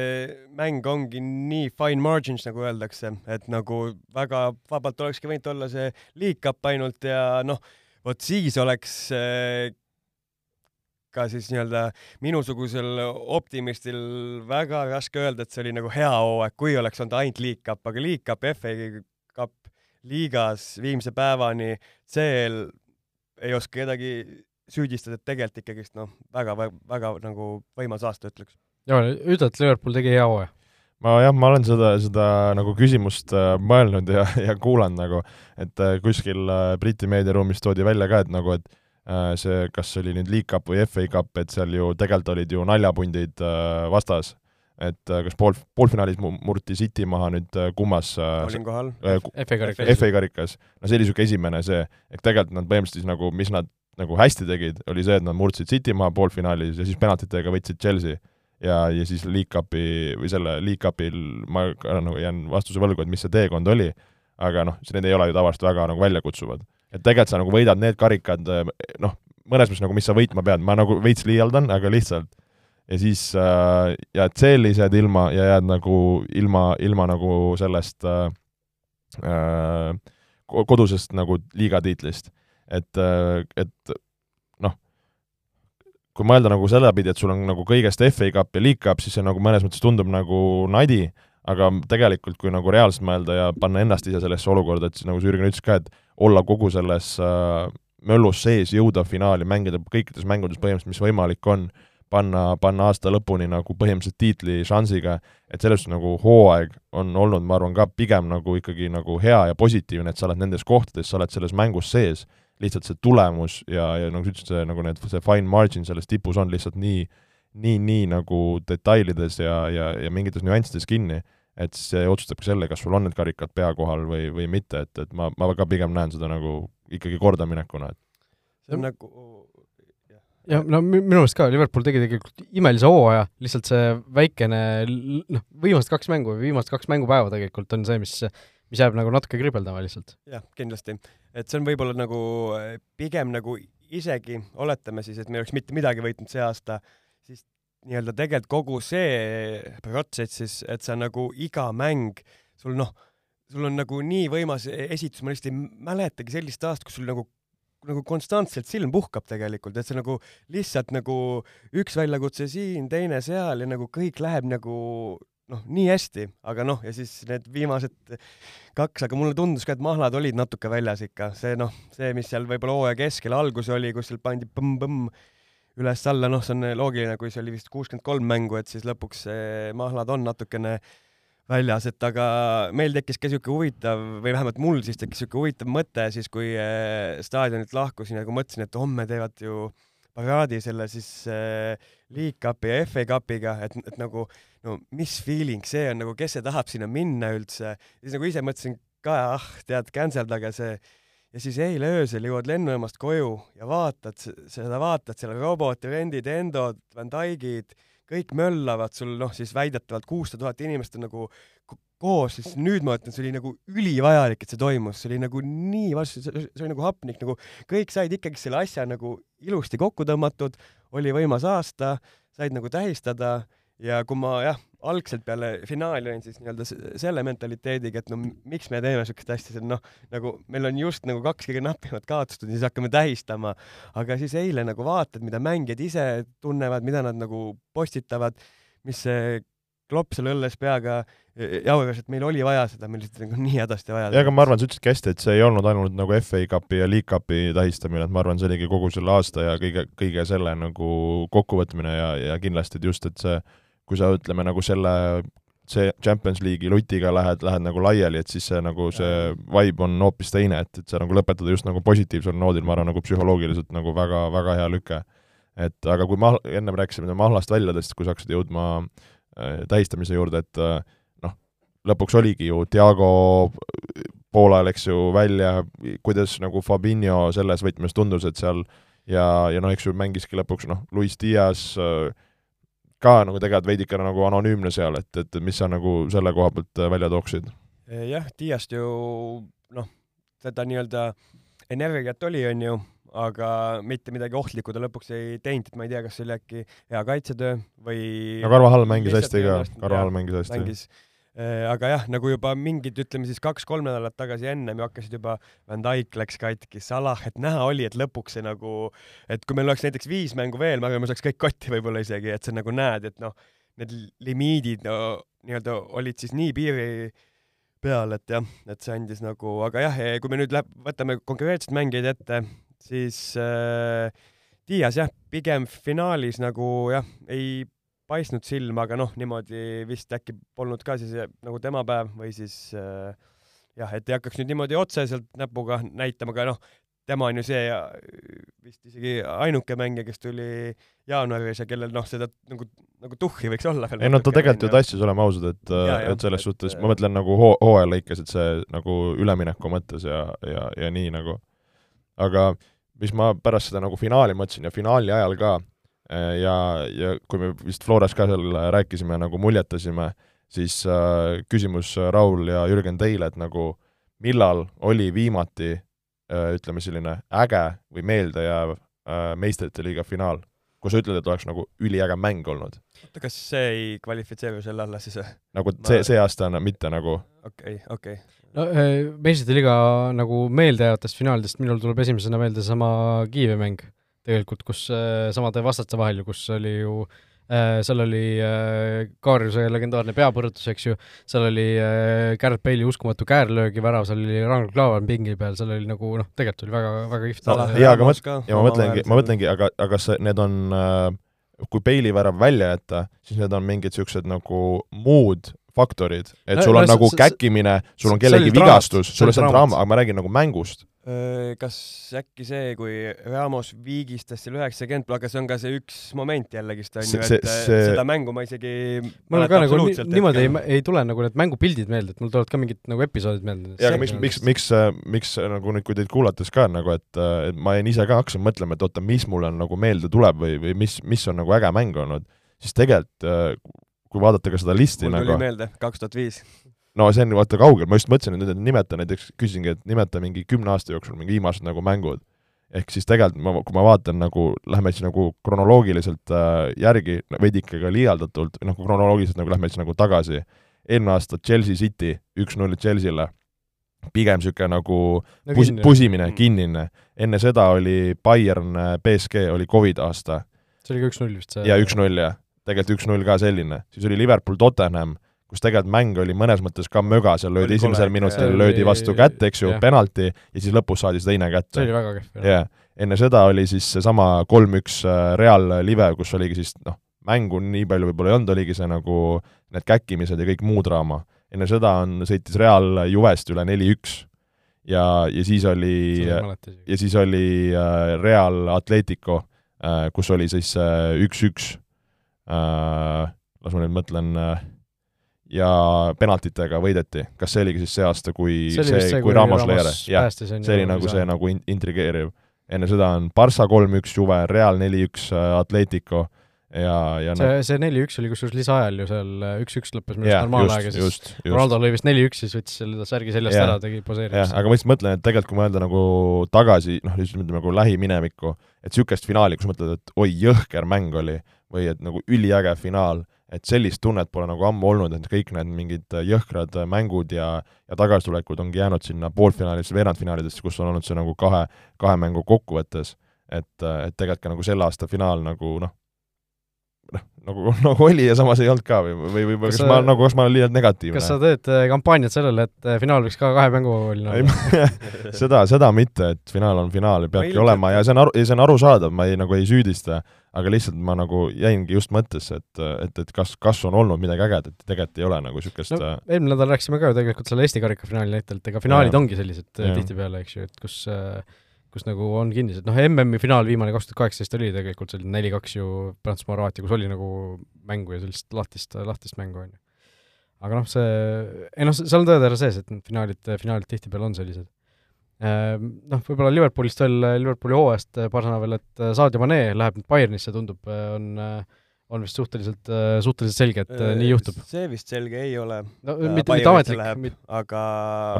mäng ongi nii fine margins, nagu öeldakse, et nagu väga vabalt olekski võinud olla see cup ainult ja noh, vot siis oleks ka siis nii-öelda minusugusel optimistil väga raske öelda, et see oli nagu hea hooaeg, kui oleks olnud ainult League Cup, aga League Cup, FA Cup liigas viimse päevani, CL ei oska kedagi süüdistada, et tegelikult ikkagist noh, väga, väga nagu võimas aasta, ütleks. jaa, ütle, et Liverpool tegi hea hooaja ma jah, ma olen seda, seda nagu küsimust äh, mõelnud ja, ja kuulanud nagu, et äh, kuskil äh, Briti meediaruumis toodi välja ka, et nagu, et see, kas see oli nüüd League Cup või FA Cup, et seal ju tegelikult olid ju naljapundid äh, vastas. et äh, kas pool, poolfinaalis murti City maha nüüd kummas olin kohal äh,. FA karikas. FA karikas. no see oli niisugune esimene see, et tegelikult nad põhimõtteliselt siis nagu, mis nad nagu hästi tegid, oli see, et nad murdsid City maha poolfinaalis ja siis penaltitega võitsid Chelsea. ja, ja siis League Cupi või selle League Cupil ma ka nagu jään vastuse võlgu, et mis see teekond oli, aga noh, need ei ole ju tavaliselt väga nagu väljakutsuvad et tegelikult sa nagu võidad need karikad, eh, noh, mõnes mõttes nagu, mis sa võitma pead, ma nagu veits liialdan, aga lihtsalt. Ja siis äh, jääd CL-is jääd ilma ja jääd nagu ilma, ilma nagu sellest äh, äh, kodusest nagu liigatiitlist. et, äh, et noh, kui mõelda nagu sedapidi, et sul on nagu kõigest FA Cup ja League Cup, siis see nagu mõnes mõttes tundub nagu nadi, aga tegelikult, kui nagu reaalselt mõelda ja panna ennast ise sellesse olukorda, et siis nagu Jürgen ütles ka, et olla kogu selles äh, möllus sees, jõuda finaali, mängida kõikides mängudes põhimõtteliselt, mis võimalik on, panna, panna aasta lõpuni nagu põhimõtteliselt tiitli šansiga, et selles suhtes nagu hooaeg on olnud, ma arvan, ka pigem nagu ikkagi nagu hea ja positiivne, et sa oled nendes kohtades, sa oled selles mängus sees, lihtsalt see tulemus ja, ja nagu sa ütlesid, see nagu need, see fine margin selles tipus on lihtsalt nii, nii, nii nagu detailides ja, ja, ja mingites nüanssides kinni et see otsustabki selle, kas sul on need karikad pea kohal või, või mitte, et, et ma, ma ka pigem näen seda nagu ikkagi kordaminekuna, et see on nagu jah, no minu meelest ka, Liverpool tegi tegelikult imelise hooaja, lihtsalt see väikene noh, viimased kaks mängu või viimased kaks mängupäeva tegelikult on see, mis, mis jääb nagu natuke kribeldama lihtsalt. jah, kindlasti. et see on võib-olla nagu pigem nagu isegi, oletame siis, et me ei oleks mitte midagi võitnud see aasta, siis nii-öelda tegelikult kogu see protsess siis, et sa nagu iga mäng, sul noh, sul on nagu nii võimas esitus, ma lihtsalt ei mäletagi sellist aastat, kus sul nagu nagu konstantselt silm puhkab tegelikult, et see nagu lihtsalt nagu üks väljakutse siin, teine seal ja nagu kõik läheb nagu noh, nii hästi, aga noh, ja siis need viimased kaks, aga mulle tundus ka, et mahlad olid natuke väljas ikka, see noh, see, mis seal võib-olla hooaja keskel algus oli, kus seal pandi põmm-põmm üles-alla, noh, see on loogiline, kui see oli vist kuuskümmend kolm mängu, et siis lõpuks mahlad on natukene väljas, et aga meil tekkis ka niisugune huvitav või vähemalt mul siis tekkis niisugune huvitav mõte siis, kui eh, staadionilt lahkusin ja kui mõtlesin, et homme teevad ju paraadi selle siis äh, League Cupi ja FA Cupiga, et, et nagu no mis feeling see on nagu, kes see tahab sinna minna üldse, siis nagu ise mõtlesin ka, ah, tead, cancel dage see ja siis eile öösel jõuad lennujaamast koju ja vaatad seda, vaatad seal roboti rendid, Endod, Van Dijkid, kõik möllavad sul noh, siis väidetavalt kuussada tuhat inimest on nagu koos, siis nüüd ma ütlen, see oli nagu ülivajalik, et see toimus, see oli nagu nii vastu, see oli nagu hapnik, nagu kõik said ikkagi selle asja nagu ilusti kokku tõmmatud, oli võimas aasta, said nagu tähistada ja kui ma jah, algselt peale finaali olin siis nii-öelda selle mentaliteediga, et no miks me teeme siukest asja, see on noh, nagu meil on just nagu kaks kõige napimat kaotust ja siis hakkame tähistama. aga siis eile nagu vaatad, mida mängijad ise tunnevad, mida nad nagu postitavad, mis see klopp seal õlles peaga jauras, et meil oli vaja seda, meil lihtsalt nagu nii hädasti vaja. ja aga ma arvan, sa ütlesidki hästi, et see ei olnud ainult nagu FA Cupi ja League Cupi tähistamine, et ma arvan, see oligi kogu selle aasta ja kõige, kõige selle nagu kokkuvõtmine ja, ja kindlasti, et just, et see kui sa ütleme nagu selle see Champions League'i lutiga lähed, lähed nagu laiali, et siis see nagu see vibe on hoopis teine, et, et sa nagu lõpetada just nagu positiivsel noodil, ma arvan, nagu psühholoogiliselt nagu väga, väga hea lüke. et aga kui ma, ennem rääkisime mahlast väljadest, kui sa hakkasid jõudma äh, tähistamise juurde, et äh, noh, lõpuks oligi ju Diago poolajal, eks ju, välja, kuidas nagu Fabinho selles võtmes tundus, et seal ja, ja noh, eks ju mängiski lõpuks noh, Luis Diaz äh, ka nagu tegelikult veidikene nagu anonüümne seal, et, et mis sa nagu selle koha pealt äh, välja tooksid? jah, Diast ju noh, seda nii-öelda energiat oli, on ju, aga mitte midagi ohtlikku ta lõpuks ei teinud, et ma ei tea, kas see oli äkki hea kaitsetöö või no Karvo Hall mängis hästi ka, Karvo Hall mängis hästi. mängis aga jah, nagu juba mingid, ütleme siis kaks-kolm nädalat tagasi ennem ju hakkasid juba Van Dijk läks katki, Salah, et näha oli, et lõpuks see nagu, et kui meil oleks näiteks viis mängu veel, ma arvan, me saaks kõik kotti võib-olla isegi, et sa nagu näed, et noh, need limiidid no, nii-öelda olid siis nii piiri peal, et jah, et see andis nagu, aga jah, kui me nüüd läheb, võtame konkreetselt mängijaid ette, siis äh, Dias jah, pigem finaalis nagu jah, ei paistnud silma, aga noh, niimoodi vist äkki polnud ka siis nagu tema päev või siis äh, jah, et ei hakkaks nüüd niimoodi otseselt näpuga näitama, aga noh, tema on ju see vist isegi ainuke mängija, kes tuli jaanuaris ja kellel noh, seda nagu, nagu tuhhi võiks olla veel. ei no ta tegelikult ju tassis, oleme ausad, et, et selles et, suhtes, ma mõtlen nagu hoo-, hooaja lõikes, et see nagu ülemineku mõttes ja, ja, ja nii nagu. aga mis ma pärast seda nagu finaali mõtlesin ja finaali ajal ka, Äh, ja, ja kui me vist Floras ka seal rääkisime, nagu muljetasime, siis äh, küsimus äh, Raul ja Jürgen teile, et nagu millal oli viimati äh, ütleme, selline äge või meeldejääv äh, meistrite liiga finaal, kus sa ütled, et oleks nagu üliäge mäng olnud? oota, kas see ei kvalifitseeru selle alla siis või? nagu see, see aasta on mitte nagu okei okay,, okei okay. no äh, meistrite liiga nagu meeldejäävatest finaalidest minul tuleb esimesena meelde seesama Kiievi mäng tegelikult, kus äh, samade vastaste vahel ju, kus oli ju äh, seal oli äh, Kaarjuse legendaarne peapõrutus, eks ju, seal oli Garrett Bale'i uskumatu käärlöögi värav, seal oli Ragnar Klavan pingi peal, seal oli nagu noh, tegelikult oli väga, väga kihvt. No,. jaa, aga ma, ja ma mõtlengi, ma mõtlengi, aga, aga see, need on kui Bale'i värav välja jätta, siis need on mingid niisugused nagu muud faktorid, et sul on no, nagu käkkimine, sul on kellegi vigastus, sul on see draama, aga ma räägin nagu mängust kas äkki see, kui Ramos viigistas seal üheksakümmend, aga see on ka see üks moment jällegist onju, et see... seda mängu ma isegi mul ka nagu niimoodi ei, ei tule nagu need mängupildid meelde, et mul tulevad ka mingid nagu episoodid meelde. jaa, aga miks, miks, miks, miks nagu nüüd, kui teid kuulates ka nagu, et, et ma jäin ise ka, hakkasin mõtlema, et oota, mis mulle nagu meelde tuleb või, või mis, mis on nagu äge mäng olnud, siis tegelikult kui vaadata ka seda listi mul nagu tuli meelde, kaks tuhat viis no see on vaata kaugel, ma just mõtlesin, et nimeta näiteks, küsisingi, et nimeta mingi kümne aasta jooksul mingi viimased nagu mängud. ehk siis tegelikult ma, kui ma vaatan nagu, lähme siis nagu kronoloogiliselt äh, järgi, veidike ka liialdatult, noh, kronoloogiliselt nagu lähme siis nagu tagasi, eelmine aasta Chelsea City, üks-null Chelsea'le, pigem niisugune nagu no, pus-, pusimine, mm. kinnine. enne seda oli Bayern BSG, oli Covid aasta. see oli ka üks-null vist see? jaa, üks-null jah. tegelikult üks-null ka selline. siis oli Liverpool Tottenham kus tegelikult mäng oli mõnes mõttes ka möga, seal löödi esimesel minutil löödi vastu kätt, eks ju, penalti, ja siis lõpus saadi see teine kätte. see oli väga kehv. jah enne seda oli siis seesama kolm-üks äh, Real Live, kus oligi siis noh, mängu nii palju võib-olla ei olnud, oligi see nagu need käkkimised ja kõik muu draama. enne seda on, sõitis Real Juvest üle neli-üks ja, ja siis oli, ja siis oli äh, Real Atletico, äh, kus oli siis üks-üks, las ma nüüd mõtlen äh, ja penaltitega võideti, kas see oligi siis see aasta, kui see, see, see, kui Ramos lõi ära? jah, see oli nagu see nagu in-, intrigeeriv. enne seda on Barca kolm-üks Juve, Real neli-üks äh, Atletico ja, ja see no., see neli-üks oli kusjuures lisaajal ju seal äh, üks-üks lõppes minu arust normaalaeg ja siis Ronaldo lõi vist neli-üks, siis võttis selle särgi seljast ja. ära, tegi poseerimise. aga ma lihtsalt mõtlen, et tegelikult kui mõelda nagu tagasi, noh, ütleme nagu lähiminevikku, et niisugust finaali, kus mõtled, et oi, jõhker mäng oli, või et nagu üliäge finaal et sellist tunnet pole nagu ammu olnud, et kõik need mingid jõhkrad mängud ja, ja tagasitulekud ongi jäänud sinna poolfinaalidesse, veerandfinaalidesse, kus on olnud see nagu kahe, kahe mängu kokkuvõttes. et, et tegelikult ka nagu selle aasta finaal nagu noh, noh, nagu, nagu oli ja samas ei olnud ka või, või, või kas, kas sa, ma nagu, kas ma olen liialt negatiivne? kas sa teed äh, kampaaniat sellele, et äh, finaal võiks ka kahe mänguline olla? seda, seda mitte, et finaal on finaal ja peabki olema ja see on aru, ja see on arusaadav, ma ei, nagu ei süüdista, aga lihtsalt ma nagu jäingi just mõttesse, et, et, et kas, kas on olnud midagi ägedat, tegelikult ei ole nagu niisugust no, äh, eelmine nädal rääkisime ka ju tegelikult selle Eesti karikafinaali näitelt, ega finaalid ja. ongi sellised tihtipeale, eks ju, et kus äh, kus nagu on kinnised, noh, MM-i finaal viimane kaks tuhat kaheksateist oli tegelikult selline neli-kaks ju Prantsusmaa-Horvaatia, kus oli nagu mängu ja sellist lahtist, lahtist mängu, on ju. aga noh, see, ei noh, seal on tõetera sees, et need finaalid, finaalid tihtipeale on sellised. Ehm, noh, võib-olla Liverpoolist veel, Liverpooli hooajast paar sõna veel, et Sadio Mane läheb nüüd Bayernisse, tundub, on äh, on vist suhteliselt, äh, suhteliselt selge, et äh, nii juhtub. see vist selge ei ole. no mitte, mitte ametlik, mit... aga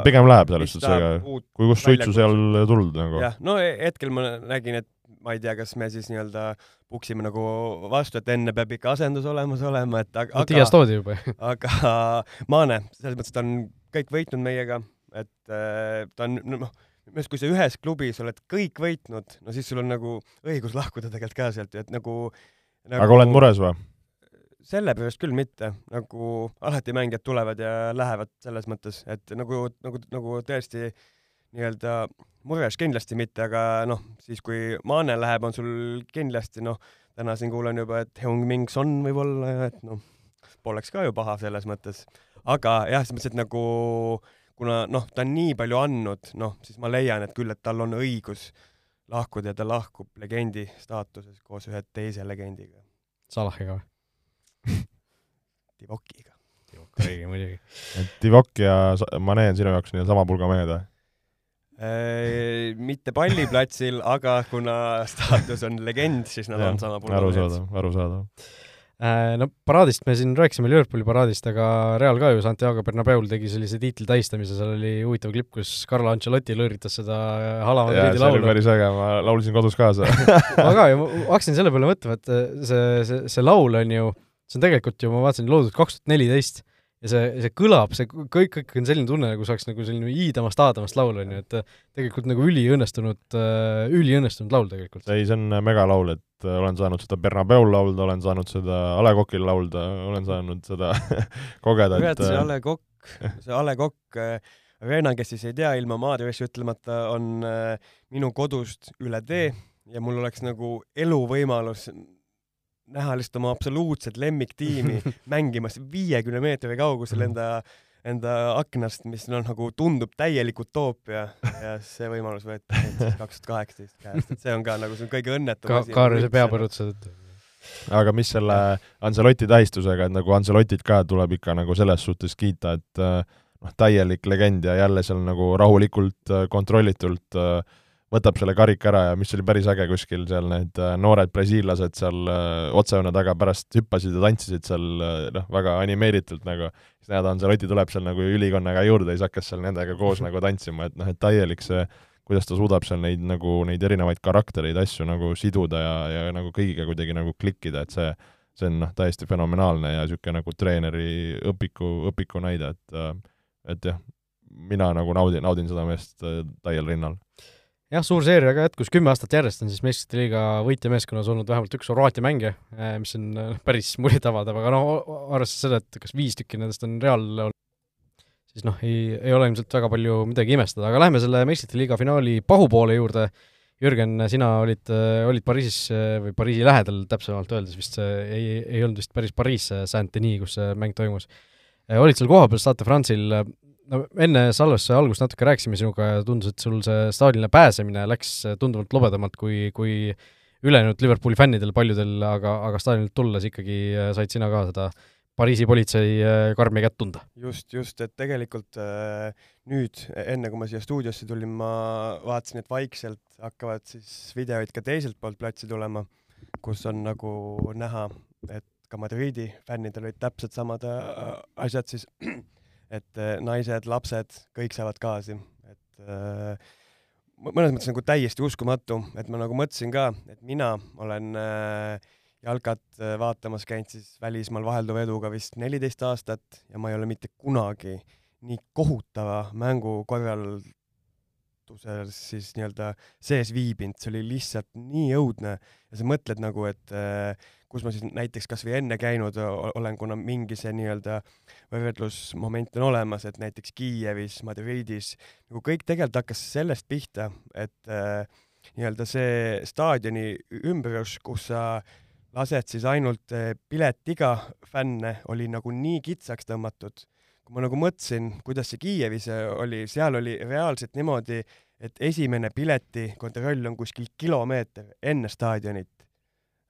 pigem läheb selles suhtes, aga kui kust suitsu seal tulnud nagu. jah, no hetkel ma nägin, et ma ei tea, kas me siis nii-öelda puksime nagu vastu, et enne peab ikka asendus olemas olema, et aga no, Dias toodi juba aga Maane, selles mõttes ta on kõik võitnud meiega, et äh, ta on noh, minu arust kui sa ühes klubis oled kõik võitnud, no siis sul on nagu õigus lahkuda tegelikult ka sealt, et nagu nagu, aga oled mures või? selle pärast küll mitte, nagu alati mängijad tulevad ja lähevad selles mõttes, et nagu, nagu, nagu tõesti nii-öelda mures kindlasti mitte, aga noh, siis kui Maane läheb, on sul kindlasti noh, täna siin kuulen juba, et Heung-Min Son võib-olla ja et noh, poleks ka ju paha selles mõttes. aga jah, selles mõttes, et nagu kuna noh, ta on nii palju andnud, noh, siis ma leian, et küll, et tal on õigus lahkuda ja ta lahkub legendi staatuses koos ühe teise legendiga. Salahiga või Divokiga. Divok õige muidugi. et Divok ja Mane on sinu jaoks nii-öelda sama pulga mehed või? Äh, mitte palliplatsil, aga kuna staatus on legend, siis nad ja, on sama pulga mehed. arusaadav, arusaadav no paraadist me siin rääkisime, Liverpooli paraadist, aga Real ka ju Santiago Bernabeul tegi sellise tiitli tähistamise, seal oli huvitav klipp, kus Carlo Ancelotti lõõritas seda Hala Madridi laulu. päris äge, ma laulsin kodus kaasa ma ka ju, ma hakkasin selle peale mõtlema, et see, see, see laul on ju, see on tegelikult ju, ma vaatasin, loodud kaks tuhat neliteist ja see, see kõlab, see kõik, kõik on selline tunne, nagu saaks nagu selline iidamast, aadamast laul, on ju, et tegelikult nagu üliõnnestunud, äh, üliõnnestunud laul tegelikult. ei, see on megalaul, et äh, olen saanud seda Bernabeul laulda, olen saanud seda A Le Coqil laulda, olen saanud seda kogeda, et see äh, A Le Coq, see A Le Coq Reena, kes siis ei tea, ilma maadressi ütlemata, on minu kodust üle tee ja mul oleks nagu eluvõimalus näha lihtsalt oma absoluutset lemmiktiimi mängimas viiekümne meetri kaugusel enda, enda aknast, mis noh, nagu tundub täielik utoopia ja see võimalus võeti siis kaks tuhat kaheksateist käest, et see on ka nagu see on kõige õnnetum ka, asi. Kaarli peapõrutused. aga mis selle Ancelotti tähistusega, et nagu Ancelotit ka tuleb ikka nagu selles suhtes kiita, et noh, täielik legend ja jälle seal nagu rahulikult, kontrollitult äh, võtab selle karika ära ja mis oli päris äge kuskil seal need äh, noored brasiillased seal äh, otsejoone taga pärast hüppasid ja tantsisid seal äh, noh, väga animeeritult nagu, siis näed, Ancelotti tuleb seal nagu ülikonnaga juurde ja siis hakkas seal nendega koos nagu tantsima, et noh, et täielik see, kuidas ta suudab seal neid nagu, neid erinevaid karaktereid, asju nagu siduda ja, ja nagu kõigiga kuidagi nagu klikkida, et see, see on noh, täiesti fenomenaalne ja niisugune nagu treeneri õpiku, õpiku näide, et et jah, mina nagu naudin, naudin seda meest täiel rinnal jah, suur seeria ka jätkus, kümme aastat järjest on siis meistrite liiga võitjameeskonnas olnud vähemalt üks Horvaatia mängija, eh, mis on eh, päris muljetavaldav, aga noh, arvestades seda, et kas viis tükki nendest on Real siis noh, ei, ei ole ilmselt väga palju midagi imestada, aga läheme selle meistrite liiga finaali pahupoole juurde. Jürgen, sina olid, eh, olid Pariisis või Pariisi lähedal täpsemalt öeldes vist, ei, ei olnud vist päris Pariis, Saint-Denis, kus see mäng toimus. olid seal kohapeal Stade France'il, no enne salvestuse algust natuke rääkisime sinuga ja tundus, et sul see staadionile pääsemine läks tunduvalt lobedamalt kui, kui ülejäänud Liverpooli fännidel paljudel, aga, aga staadionilt tulles ikkagi äh, said sina ka seda Pariisi politsei äh, karmi kätt tunda. just, just, et tegelikult äh, nüüd, enne kui ma siia stuudiosse tulin, ma vaatasin, et vaikselt hakkavad siis videoid ka teiselt poolt platsi tulema, kus on nagu näha, et ka Madridi fännidel olid täpselt samad asjad siis et äh, naised, lapsed, kõik saavad gaasi, et äh, mõnes mõttes nagu täiesti uskumatu, et ma nagu mõtlesin ka, et mina olen äh, jalkat äh, vaatamas käinud siis välismaal vahelduva eduga vist neliteist aastat ja ma ei ole mitte kunagi nii kohutava mängu korral siis nii-öelda sees viibinud, see oli lihtsalt nii õudne. Ja sa mõtled nagu, et äh, kus ma siis näiteks kasvõi enne käinud olen, kuna mingi see nii-öelda võrdlusmoment on olemas, et näiteks Kiievis, Madridis, nagu kõik tegelikult hakkas sellest pihta, et äh, nii-öelda see staadioni ümbrus, kus sa lased siis ainult äh, piletiga fänne, oli nagu nii kitsaks tõmmatud kui ma nagu mõtlesin, kuidas see Kiievis oli, seal oli reaalselt niimoodi, et esimene piletikontroll on kuskil kilomeeter enne staadionit.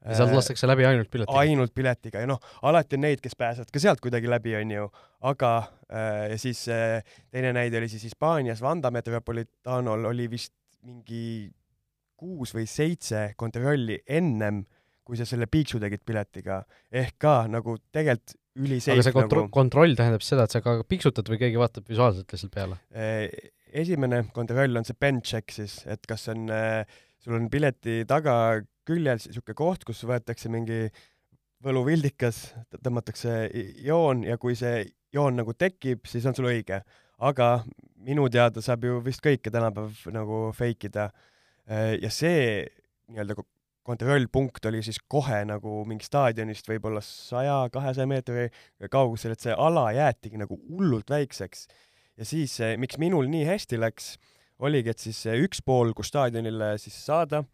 ja sealt lastakse läbi ainult piletiga? ainult piletiga ja noh, alati on neid, kes pääsevad ka sealt kuidagi läbi, onju, aga äh, siis äh, teine näide oli siis Hispaanias, Vanda Metropolitanol oli vist mingi kuus või seitse kontrolli ennem, kui sa selle piiksu tegid piletiga. ehk ka nagu tegelikult üliseif aga see kontro- nagu. kontroll tähendab seda, et sa ka piksutad või keegi vaatab visuaalselt lihtsalt peale? Eh, esimene kontroll on see pen check siis, et kas on, sul on pileti taga küljel niisugune koht, kus võetakse mingi võluvildikas, tõmmatakse joon ja kui see joon nagu tekib, siis on sul õige. aga minu teada saab ju vist kõike tänapäeval nagu fake ida. Eh, ja see nii-öelda kontrollpunkt oli siis kohe nagu mingi staadionist võib-olla saja, kahesaja meetri kaugusel, et see ala jäetigi nagu hullult väikseks. ja siis, miks minul nii hästi läks, oligi, et siis üks pool, kus staadionile siis saada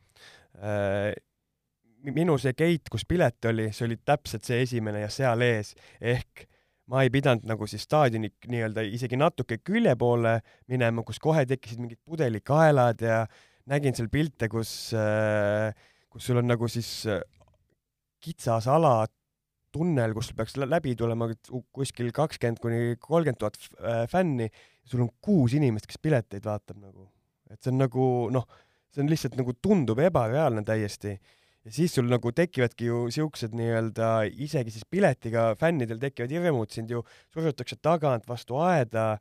äh,, minu see gate, kus pilet oli, see oli täpselt see esimene ja seal ees, ehk ma ei pidanud nagu siis staadioni nii-öelda isegi natuke külje poole minema, kus kohe tekkisid mingid pudelikaelad ja nägin seal pilte, kus, kus sul on nagu siis kitsas ala, tunnel, kus peaks läbi tulema kuskil kakskümmend kuni kolmkümmend tuhat fänni, sul on kuus inimest, kes pileteid vaatab nagu. et see on nagu noh, see on lihtsalt nagu tundub ebareaalne täiesti ja siis sul nagu tekivadki ju siuksed nii-öelda isegi siis piletiga fännidel tekivad hirmud, sind ju surutakse tagant vastu aeda,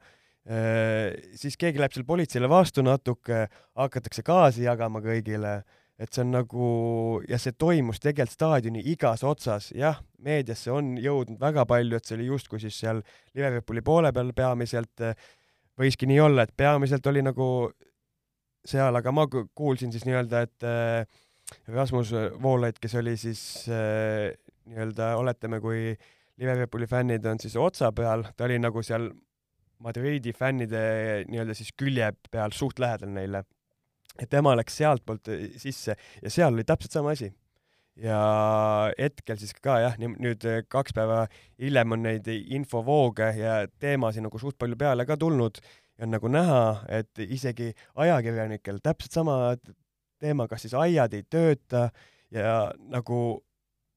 siis keegi läheb seal politseile vastu natuke, hakatakse gaasi jagama kõigile, et see on nagu ja see toimus tegelikult staadioni igas otsas, jah, meediasse on jõudnud väga palju, et see oli justkui siis seal Liverpooli poole peal peamiselt, võiski nii olla, et peamiselt oli nagu seal, aga ma kuulsin siis nii-öelda, et äh, Rasmus Voolaid, kes oli siis äh, nii-öelda, oletame, kui Liverpooli fännid on siis otsa peal, ta oli nagu seal Madridi fännide nii-öelda siis külje peal suht lähedal neile. Ja tema läks sealtpoolt sisse ja seal oli täpselt sama asi. ja hetkel siis ka jah, nüüd kaks päeva hiljem on neid infovooge ja teemasid nagu suht palju peale ka tulnud ja on nagu näha, et isegi ajakirjanikel täpselt sama teema, kas siis aiad ei tööta ja nagu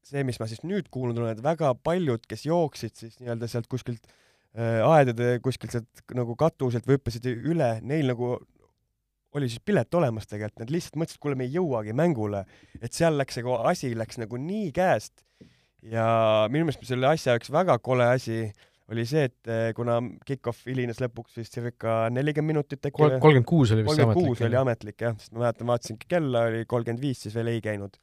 see, mis ma siis nüüd kuulnud olen, et väga paljud, kes jooksid siis nii-öelda sealt kuskilt äh, aedade kuskilt sealt nagu katuselt või hüppasid üle, neil nagu oli siis pilet olemas tegelikult, nad lihtsalt mõtlesid, kuule, me ei jõuagi mängule. et seal läks nagu asi läks nagu nii käest ja minu meelest selle asja üks väga kole asi oli see, et eh, kuna kick-off hilines lõpuks vist circa nelikümmend minutit äkki Kol. kolmkümmend kuus oli vist ametlik. kolmkümmend kuus oli ametlik jah, sest ma mäletan, vaatasingi kella, oli kolmkümmend viis, siis veel ei käinud.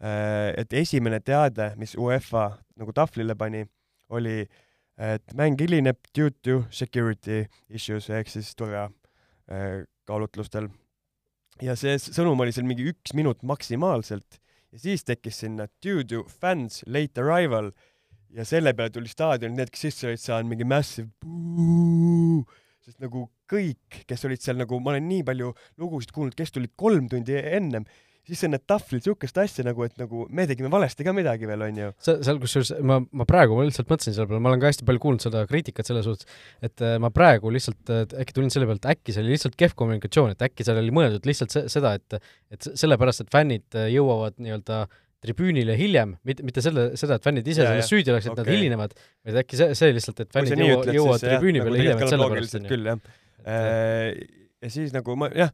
Eh, et esimene teade, mis UEFA nagu tahvlile pani, oli, et mäng hilineb due to security issues ehk siis turva kaalutlustel. ja see sõnum oli seal mingi üks minut maksimaalselt ja siis tekkis sinna due to fans late arrival ja selle peale tuli staadionil need, kes sisse olid saanud, mingi massive buu, sest nagu kõik, kes olid seal nagu, ma olen nii palju lugusid kuulnud, kes tulid kolm tundi ennem, siis on need tahvlid siukest asja nagu, et nagu me tegime valesti ka midagi veel, onju. seal kusjuures ma, ma praegu ma lihtsalt mõtlesin selle peale, ma olen ka hästi palju kuulnud seda kriitikat selle suhtes, et äh, ma praegu lihtsalt äkki tulin selle peale, et äkki see oli lihtsalt kehv kommunikatsioon, et äkki seal oli mõeldud lihtsalt se seda, et et sellepärast, et fännid äh, jõuavad nii-öelda äh, tribüünile hiljem, mitte, mitte selle, seda, et fännid ise selles süüdi oleks, et okay. nad hilinevad, vaid äkki see, see lihtsalt, et fännid jõuavad, jõuavad tribüüni peale nagu hiljem, et sellepärast küll, jah. Äh, ja siis nagu ma, jah,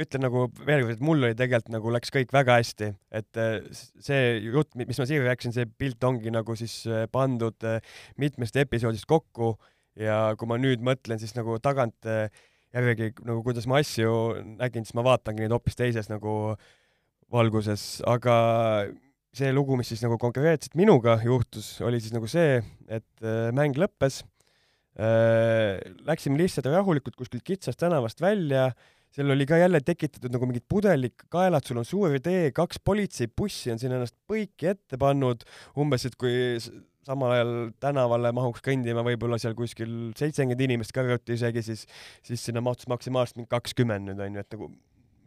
ütlen nagu veel kord, et mul oli tegelikult nagu läks kõik väga hästi, et äh, see jutt, mis ma siia rääkisin, see pilt ongi nagu siis äh, pandud mitmest episoodist kokku. Ja kui ma nüüd mõtlen, siis nagu tagant järgi nagu kuidas ma asju nägin, siis ma vaatangi neid hoopis teises nagu äh, valguses, aga see lugu, mis siis nagu konkreetselt minuga juhtus, oli siis nagu see, et äh, mäng lõppes. Äh,. Läksime lihtsalt rahulikult kuskilt kitsast tänavast välja, seal oli ka jälle tekitatud nagu mingid pudelikaelad, sul on suur tee, kaks politseibussi on siin ennast põiki ette pannud, umbes et kui samal ajal tänavale mahuks kõndima võib-olla seal kuskil seitsekümmend inimest kõrvuti isegi, siis, siis sinna mahtus maksimaalselt mingi kakskümmend nüüd onju, et nagu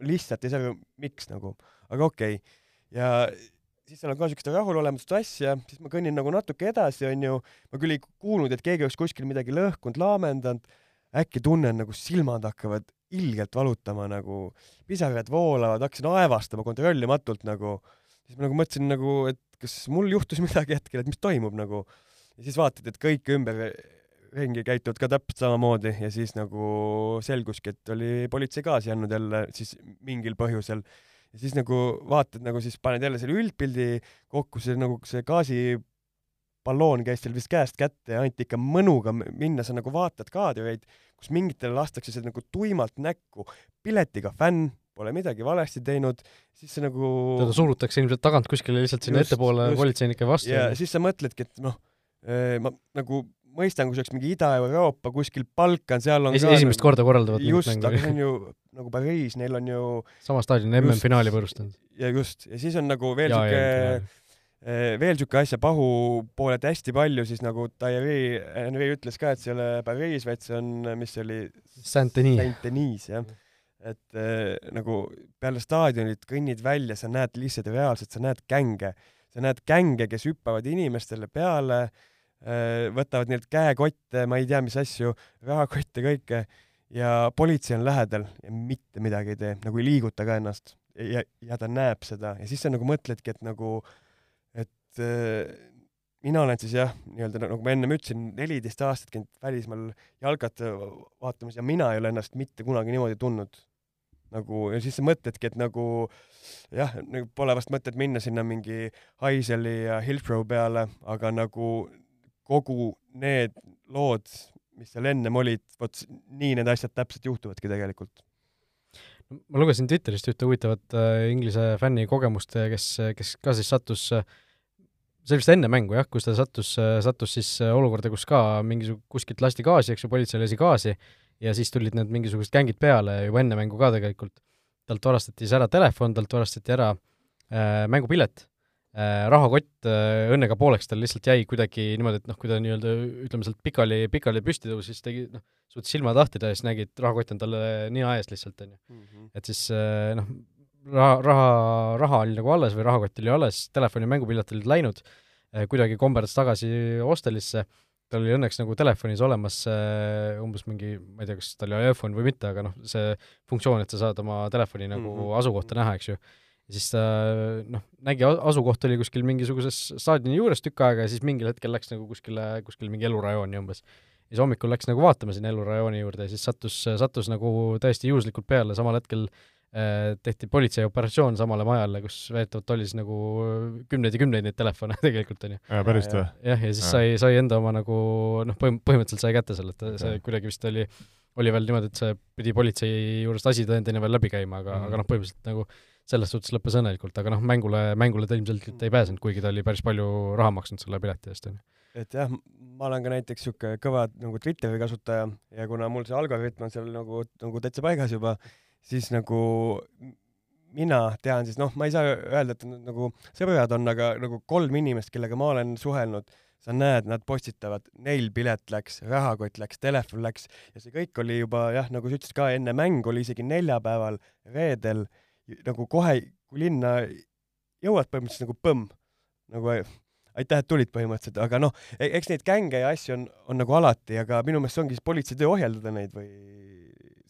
lihtsalt ei saa aru, miks nagu, aga okei. Okay.. ja siis seal on ka siukest rahulolematut asja, siis ma kõnnin nagu natuke edasi, onju, ma küll ei kuulnud, et keegi oleks kuskil midagi lõhkunud, laamendanud, äkki tunnen nagu silmad hakkavad ilgelt valutama nagu, pisarad voolavad, hakkasin aevastama kontrollimatult nagu, siis ma nagu mõtlesin nagu, et kas mul juhtus midagi hetkel, et mis toimub nagu. ja siis vaatad, et kõik ümberringi käituvad ka täpselt samamoodi ja siis nagu selguski, et oli politsei gaasi andnud jälle siis mingil põhjusel ja siis nagu vaatad nagu siis paned jälle selle üldpildi kokku, see nagu see gaasiballoon käis seal vist käest kätte ja anti ikka mõnuga minna, sa nagu vaatad kaadreid, kus mingitele lastakse seda nagu tuimalt näkku. piletiga fänn, pole midagi valesti teinud, siis see nagu teda surutakse ilmselt tagant kuskile lihtsalt sinna Just, ettepoole just. politseinike vastu. ja siis sa mõtledki, et noh, ma nagu mõistan, kui see oleks mingi Ida-Euroopa kuskil Balkan, seal on Esi- ka esimest korda korraldavad just, aga see on ju nagu Pariis, neil on ju sama staadioni just- MM-finaali võõrustanud. ja just, ja siis on nagu veel siuke eh, veel siuke asja pahu pooled hästi palju, siis nagu Thierry Henry ütles ka, et see ei ole Pariis, vaid see on, mis see oli, Saint-Denis. Saint-Denis jah. et eh, nagu peale staadionit kõnnid välja, sa näed lihtsalt reaalselt, sa näed gänge, sa näed gänge, kes hüppavad inimestele peale eh,, võtavad neilt käekotte, ma ei tea, mis asju, rahakotte, kõike ja politsei on lähedal ja mitte midagi ei tee, nagu ei liiguta ka ennast ja, ja ta näeb seda ja siis sa nagu mõtledki, et nagu, et äh, mina olen siis jah, nii-öelda nagu ma ennem ütlesin, neliteist aastat käinud välismaal jalkat vaatamas ja mina ei ole ennast mitte kunagi niimoodi tundnud. nagu ja siis sa mõtledki, et nagu jah, nagu pole vast mõtet minna sinna mingi Haiseli ja Hillsborough peale, aga nagu kogu need lood, mis seal ennem olid, vot nii need asjad täpselt juhtuvadki tegelikult. ma lugesin Twitterist ühte huvitavat äh, Inglise fänni kogemust, kes, kes ka siis sattus äh, see oli vist enne mängu jah, kus ta sattus, sattus siis olukorda, kus ka mingisugune, kuskilt lasti gaasi, eks ju, politsei lasi gaasi ja siis tulid need mingisugused gängid peale juba enne mängu ka tegelikult. talt varastati siis ära telefon, talt varastati ära äh, mängupilet äh,, rahakott äh, õnnega pooleks tal lihtsalt jäi kuidagi niimoodi, et noh, kui ta nii-öelda ütleme sealt pikali, pikali püsti tõusis, siis tegi noh, suutis silmad lahti teha ja siis nägi, et rahakott on talle nina ees lihtsalt, on ju. et siis äh, noh, raha, raha, raha oli nagu alles või rahakott oli alles, telefon ja mängupilet olid läinud, kuidagi komberdas tagasi hostelisse, tal oli õnneks nagu telefonis olemas äh, umbes mingi, ma ei tea, kas tal oli iPhone või mitte, aga noh, see funktsioon, et sa saad oma telefoni nagu mm -hmm. asukohta näha, eks ju. ja siis ta noh, nägi, asukoht oli kuskil mingisuguses staadioni juures tükk aega ja siis mingil hetkel läks nagu kuskile, kuskile mingi elurajooni umbes. ja siis hommikul läks nagu vaatama sinna elurajooni juurde ja siis sattus, sattus nagu täiesti juhuslikult peale, samal hetkel äh, tehti politseioperatsioon samale majale, kus väidetavalt oli siis nagu kümneid ja kümneid neid telefone tegelikult, on ju. päriselt või? jah, ja siis sai, sai enda oma nagu noh, põhim-, põhimõtteliselt sai kätte selle, et see kuidagi vist oli, oli veel niimoodi, et see pidi politsei juurest asitõendina veel läbi käima, aga mm, -hmm. aga noh, põhimõtteliselt nagu selles suhtes lõppes õnnelikult, aga noh, mängule, mängule ta ilmselgelt ei pääsenud, kuigi ta oli päris palju raha maksnud selle pileti eest, on ju et jah, ma olen ka näiteks siuke kõva nagu Twitteri kasutaja ja kuna mul see algoritm on seal nagu, nagu täitsa paigas juba, siis nagu mina tean siis noh, ma ei saa öelda, et nagu sõbrad on, aga nagu kolm inimest, kellega ma olen suhelnud, sa näed, nad postitavad, neil pilet läks, rahakott läks, telefon läks ja see kõik oli juba jah, nagu sa ütlesid ka enne mängu oli isegi neljapäeval, reedel nagu kohe, kui linna jõuad põhimõtteliselt nagu põmm, nagu aitäh, et tulid põhimõtteliselt, aga noh, eks neid gänge ja asju on, on nagu alati, aga minu meelest see ongi siis politsei töö ohjeldada neid või,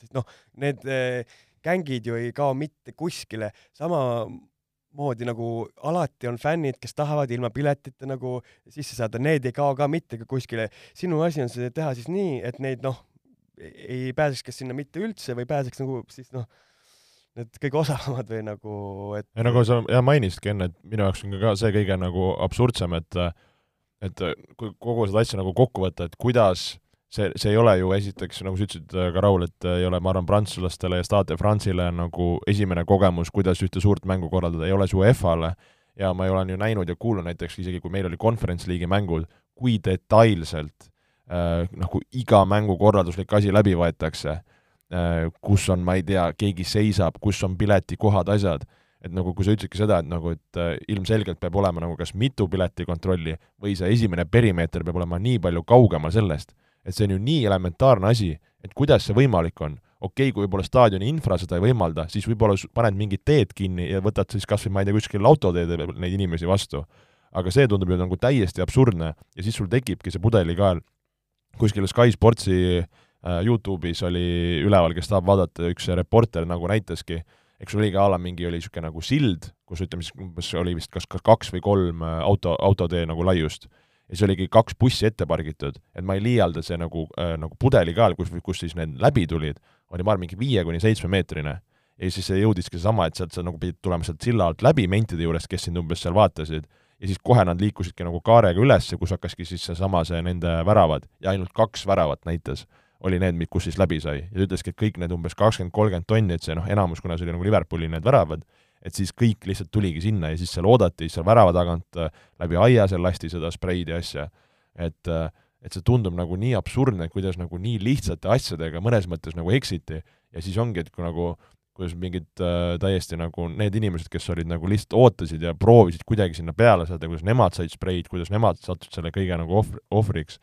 sest noh, need äh, gängid ju ei kao mitte kuskile, samamoodi nagu alati on fännid, kes tahavad ilma piletita nagu sisse saada, need ei kao ka mitte kuskile. sinu asi on see teha siis nii, et neid noh, ei pääseks kas sinna mitte üldse või pääseks nagu siis noh, need kõige osavamad või nagu, et ja nagu sa jah mainisidki enne, et minu jaoks on ka see kõige nagu absurdsem, et et kui kogu seda asja nagu kokku võtta, et kuidas see, see ei ole ju esiteks, nagu sa ütlesid ka Raul, et ei ole, ma arvan, prantslastele ja Stade France'ile nagu esimene kogemus, kuidas ühte suurt mängu korraldada, ei ole see UEFA-le. Ja ma olen ju näinud ja kuulnud näiteks isegi, kui meil oli Conference League'i mängud, kui detailselt äh, nagu iga mängu korralduslik asi läbi võetakse äh,, kus on, ma ei tea, keegi seisab, kus on piletikohad, asjad, et nagu kui sa ütlesidki seda, et nagu, et äh, ilmselgelt peab olema nagu kas mitu piletikontrolli või see esimene perimeeter peab olema nii palju kaugemal sellest et see on ju nii elementaarne asi, et kuidas see võimalik on. okei okay,, kui võib-olla staadioni infra seda ei võimalda, siis võib-olla paned mingid teed kinni ja võtad siis kas või ma ei tea, kuskil autoteede peal neid inimesi vastu. aga see tundub ju nagu täiesti absurdne ja siis sul tekibki see pudelikael kuskile Sky Sportsi Youtube'is oli üleval, kes tahab vaadata, üks reporter nagu näitaski, eks oli ka a la mingi, oli niisugune nagu sild, kus ütleme siis umbes oli vist kas, kas kaks või kolm auto, autotee nagu laiust ja siis oligi kaks bussi ette pargitud, et ma ei liialda, see nagu äh,, nagu pudelikael, kus, kus siis need läbi tulid, oli ma arvan, mingi viie kuni seitsme meetrine. ja siis see jõudiski seesama, et sealt sa nagu pidid tulema sealt silla alt läbi mentide juurest, kes sind umbes seal vaatasid, ja siis kohe nad liikusidki nagu kaarega üles, kus hakkaski siis seesama, see nende väravad ja ainult kaks väravat näitas, oli need, kus siis läbi sai. ja ta ütleski, et kõik need umbes kakskümmend, kolmkümmend tonni, et see noh, enamus, kuna see oli nagu Liverpooli need väravad, et siis kõik lihtsalt tuligi sinna ja siis seal oodati seal värava tagant äh, läbi aia, seal lasti seda spreid ja asja. et, äh, et see tundub nagu nii absurdne, kuidas nagu nii lihtsate asjadega mõnes mõttes nagu eksiti ja siis ongi, et kui nagu kuidas mingid äh, täiesti nagu need inimesed, kes olid nagu lihtsalt ootasid ja proovisid kuidagi sinna peale saada, kuidas nemad said spreid, kuidas nemad sattusid selle kõige nagu ohvri, ohvriks.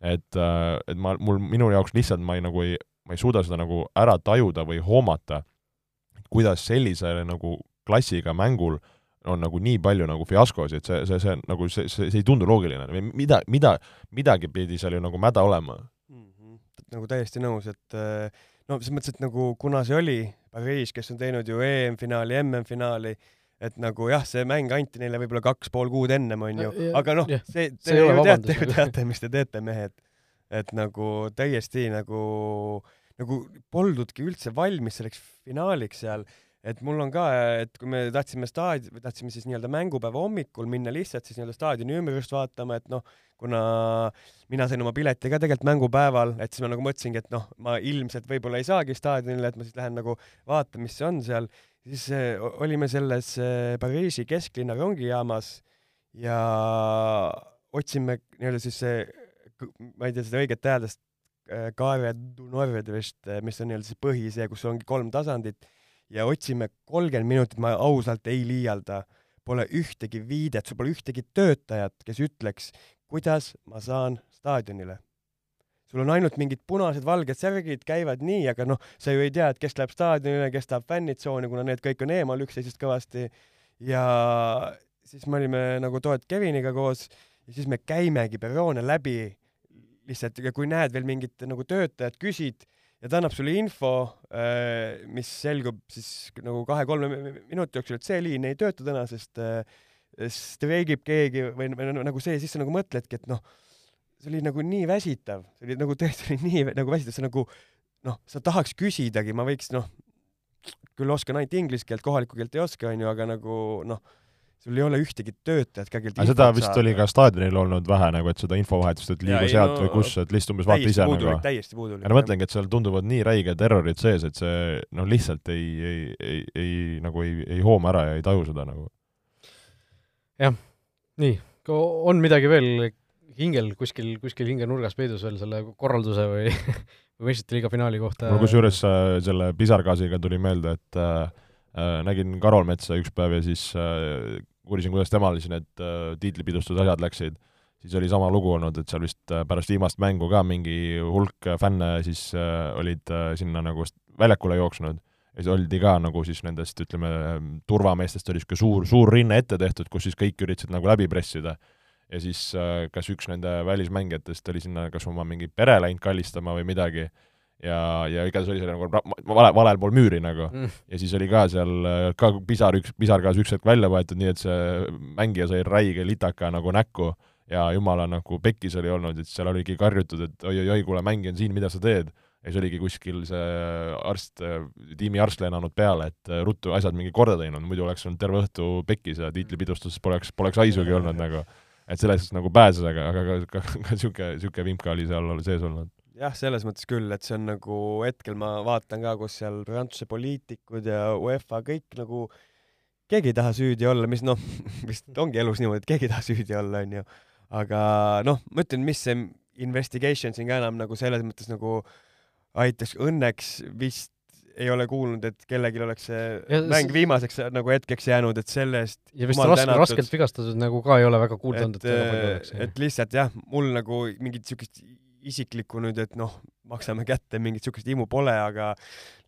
et äh,, et ma, mul, minu jaoks lihtsalt ma ei nagu ei, ma ei suuda seda nagu ära tajuda või hoomata, kuidas sellisele nagu klassiga mängul on nagu nii palju nagu fiaskosid, see, see, see nagu see, see, see ei tundu loogiline või mida, mida, midagi pidi seal ju nagu mäda olema mm. -hmm. nagu täiesti nõus, et äh, no selles mõttes, et nagu kuna see oli Pariis, kes on teinud ju EM-finaali, MM-finaali, et nagu jah, see mäng anti neile võib-olla kaks pool kuud ennem, onju, aga noh, see, te ju teate, teate, mis te teete, mehed. et nagu täiesti nagu, nagu poldudki üldse valmis selleks finaaliks seal et mul on ka, et kui me tahtsime staadi-, tahtsime siis nii-öelda mängupäeva hommikul minna lihtsalt siis nii-öelda staadioni ümbrust vaatama, et noh, kuna mina sain oma pileti ka tegelikult mängupäeval, et siis ma nagu mõtlesingi, et noh, ma ilmselt võib-olla ei saagi staadionile, et ma siis lähen nagu vaatan, mis on seal, siis äh, olime selles äh, Pariisi kesklinna rongijaamas ja otsime nii-öelda siis see, ma ei tea seda õiget hääldust, Kaare du Nord vist, mis on nii-öelda see põhi, see, kus ongi kolm tasandit ja otsime kolmkümmend minutit, ma ausalt ei liialda, pole ühtegi viidet, sul pole ühtegi töötajat, kes ütleks, kuidas ma saan staadionile. sul on ainult mingid punased, valged särgid, käivad nii, aga noh, sa ju ei tea, et kes läheb staadionile, kes tahab fännitsooni, kuna need kõik on eemal üksteisest kõvasti. ja siis me olime nagu Toet Keviniga koos ja siis me käimegi perroone läbi lihtsalt ja kui näed veel mingit nagu töötajat, küsid ja ta annab sulle info, äh, mis selgub siis nagu kahe-kolme minuti jooksul, et see liin ei tööta täna, sest äh, streigib keegi või, või nagu see, siis sa nagu mõtledki, et noh, see oli nagu nii väsitav, see oli nagu tõesti oli nii nagu väsitav, see nagu noh, sa tahaks küsidagi, ma võiks noh, küll oskan ainult inglise keelt, kohalikku keelt ei oska, onju, aga nagu noh sul ei ole ühtegi töötajat ka, kellelt seda vist saada. oli ka staadionil olnud vähe nagu, et seda infovahetust, et liigu sealt no, või kus, et lihtsalt umbes vaata ise puudulik, nagu. täiesti puudulik. ja ma mõtlengi, et seal tunduvad nii räiged errorid sees, et see noh, lihtsalt ei, ei, ei, ei nagu ei, ei hooma ära ja ei taju seda nagu. jah, nii, on midagi veel hingel kuskil, kuskil hingenurgas peidus veel selle korralduse või või meistrite liiga finaali kohta? mul kusjuures äh, selle pisargaasiga tuli meelde, et äh, äh nägin Karol Metsa üks päev ja siis äh, uurisin, kuidas temal siis need äh, tiitlipidustuse asjad läksid, siis oli sama lugu olnud, et seal vist äh, pärast viimast mängu ka mingi hulk fänne siis äh, olid äh, sinna nagu väljakule jooksnud ja siis oldi ka nagu siis nendest, ütleme, turvameestest oli niisugune suur, suur rinne ette tehtud, kus siis kõik üritasid nagu läbi pressida. ja siis äh, kas üks nende välismängijatest oli sinna kas oma mingi pere läinud kallistama või midagi ja, ja igatahes oli see nagu vale, valel pool müüri nagu. Mm.. ja siis oli ka seal ka pisar, üks pisargaas üks hetk välja võetud, nii et see mängija sai räige litaka nagu näkku. Ja jumala nagu pekkis oli olnud, et seal oligi karjutud, et oi-oi-oi, kuule, mängija on siin, mida sa teed? ja siis oligi kuskil see arst, tiimi arst lennanud peale, et ruttu asjad mingi korda teinud, muidu oleks olnud terve õhtu pekkis ja tiitlipidustuses poleks, poleks haisugi olnud nagu. et sellest nagu pääses, aga, aga ka, ka, ka sihuke, sihuke vimka oli seal sees olnud jah, selles mõttes küll, et see on nagu hetkel ma vaatan ka, kus seal Prantsuse poliitikud ja UEFA kõik nagu keegi ei taha süüdi olla, mis noh, vist ongi elus niimoodi, et keegi ei taha süüdi olla, onju. aga noh, ma ütlen, mis see investigation siin ka enam nagu selles mõttes nagu aitas, õnneks vist ei ole kuulnud, et kellelgi oleks see ja, mäng viimaseks nagu hetkeks jäänud, et selle eest ja vist raske, raskelt vigastatud nagu ka ei ole väga kuulda olnud, et palju oleks. et lihtsalt jah, mul nagu mingit siukest isiklikku nüüd, et noh, maksame kätte, mingit siukest himu pole, aga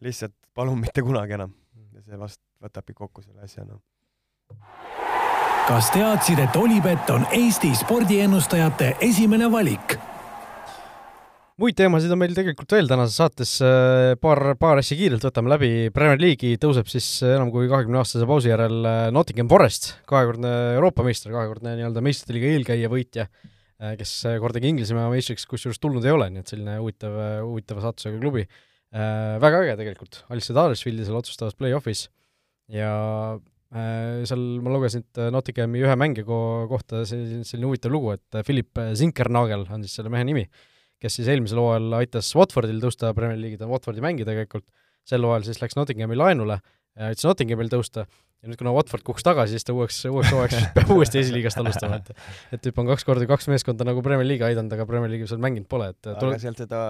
lihtsalt palun mitte kunagi enam. ja see vast võtabki kokku selle asja, noh. kas teadsid, et Olipet on Eesti spordiennustajate esimene valik? muid teemasid on meil tegelikult veel tänases saates, äh, paar, paar asja kiirelt võtame läbi, Premier League'i tõuseb siis enam kui kahekümne aastase pausi järel äh, Nottingham Forest, kahekordne Euroopa meister, kahekordne nii-öelda meistrite liiga eelkäija võitja, kes kordagi Inglismaa meistriks kusjuures tulnud ei ole, nii et selline huvitav, huvitava saatusega klubi. Väga äge tegelikult, Alistair Huddersfieldi seal otsustavas play-off'is. Ja seal ma lugesin, et Nottinghami ühe mängija kohta selline, selline huvitav lugu, et Philip Zinkernagel on siis selle mehe nimi kes siis eelmisel hooajal aitas Watfordil tõusta Premier League'i, ta on Watfordi mängija tegelikult, sel hooajal siis läks Nottinghami laenule, aitas Nottinghamil tõusta. Ja nüüd, kuna Watford kukkus tagasi, siis ta uueks, uueks hooajaks peab uuesti esiliigast alustama, et et tüüp on kaks korda kaks meeskonda nagu Premier League'i aidanud, aga Premier League'i seal mänginud pole, et tule... aga sealt seda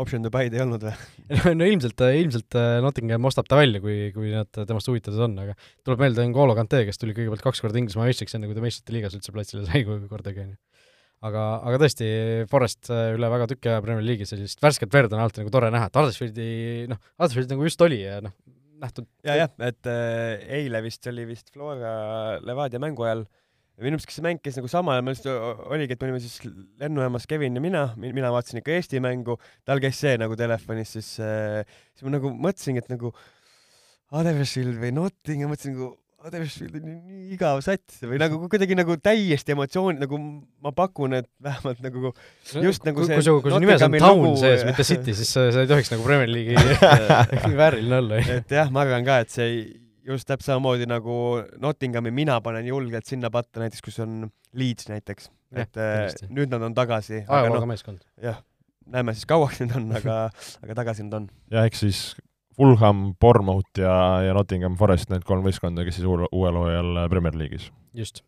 option to buy'd ei olnud või? No ilmselt, ilmselt äh, Nottingham ostab ta välja, kui, kui nad temast huvitatud on, aga tuleb meelde N'Golo Kante, kes tuli kõigepealt kaks korda Inglismaa meistriks, enne kui ta meistrite liigas üldse platsile sai kordagi, on ju aga, aga tõesti, Forest äh, üle väga tüki aja Premier League'is sellist värsket verd on alati nagu tore näha, et Huddersfieldi, noh, Huddersfield nagu just oli ja noh, nähtud. Ja, jah, et äh, eile vist oli vist Flora Levadia mängu ajal. Minu meelest, kas see mäng käis nagu samal ajal, ma just oligi, et me olime siis lennujaamas Kevin ja mina, mina vaatasin ikka Eesti mängu, tal käis see nagu telefonis, siis äh,, siis ma nagu mõtlesingi, et nagu Huddersfield või Nottingham, mõtlesin nagu Huddersfield on nii igav sats või nagu kuidagi nagu täiesti emotsioon, nagu ma pakun, et vähemalt nagu just nagu see kui su, kui su nimes on Town lugu, sees, mitte City, siis sa, sa ei tohiks nagu Premier League'i vääriline olla. et jah, ma arvan ka, et see just täpselt samamoodi nagu Nottinghami mina panen julgelt sinna patta, näiteks kus on Leeds näiteks, et ja, äh, nüüd nad on tagasi. ajalooga no, meeskond. jah, näeme siis kauaks need on, aga, aga tagasi nad on. ja eks siis Fulham, Bournemouth ja, ja Nottingham Forest, need kolm võistkonda, kes siis uuel, uuel hooajal Premier League'is. just.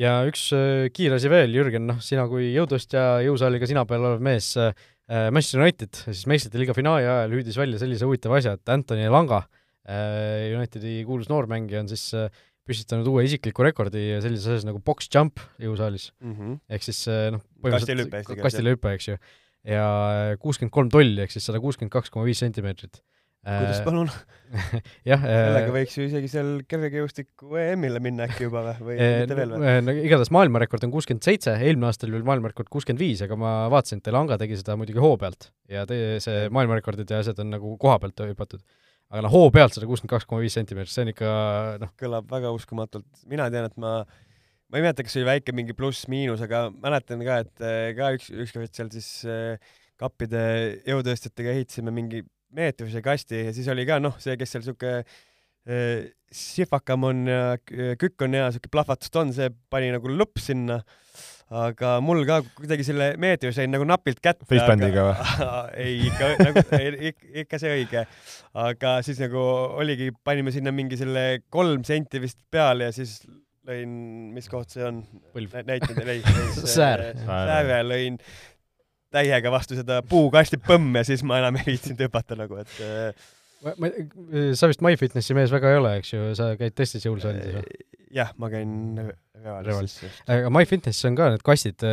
ja üks äh, kiire asi veel, Jürgen, noh, sina kui jõutõstja, jõusaaliga sina peal olev mees äh,, Manchester United siis meistrite liiga finaali ajal hüüdis välja sellise huvitava asja, et Anthony Langa äh,, Unitedi kuulus noormängija, on siis äh, püstitanud uue isikliku rekordi sellises asjas nagu box jump jõusaalis mm. -hmm. ehk siis äh, noh, põhimõtteliselt kastilõipe, eks ju. ja kuuskümmend kolm tolli ehk siis sada kuuskümmend kaks koma viis sentimeetrit kuidas äh, palun jah sellega äh, võiks ju isegi seal kergejõustiku EM-ile minna äkki juba või, või äh, mitte veel või? no igatahes maailmarekord on kuuskümmend seitse, eelmine aasta oli veel maailmarekord kuuskümmend viis, aga ma vaatasin, et Telanga tegi seda muidugi hoo pealt ja te, see maailmarekordid ja asjad on nagu koha pealt hüpatud. aga noh, hoo pealt sada kuuskümmend kaks koma viis sentimeetrit, see on ikka noh kõlab väga uskumatult. mina tean, et ma ma ei mäleta, kas see oli väike mingi pluss-miinus, aga mäletan ka, et ka üks, ükskord seal siis kappide jõutõstjatega ehitasime mingi meetrise kasti ja siis oli ka noh, see, kes seal siuke äh, sihvakam on ja kükk on ja siuke plahvatust on, see pani nagu lõpp sinna. aga mul ka kuidagi selle meetri sain nagu napilt kätte. Facebandiga või? ei, ikka nagu ikka, ikka see õige. aga siis nagu oligi, panime sinna mingi selle kolm senti vist peale ja siis lõin, mis koht see on? näitan teile, ei, säär. sääre lõin täiega vastu seda puukasti põmm ja siis ma enam ei viitsinud hüpata nagu, et äh, ma, ma, sa vist MyFitnessi mees väga ei ole, eks ju, sa käid testis jõulisaalis või? jah, ma käin reaalis. aga MyFitness on ka need kastid,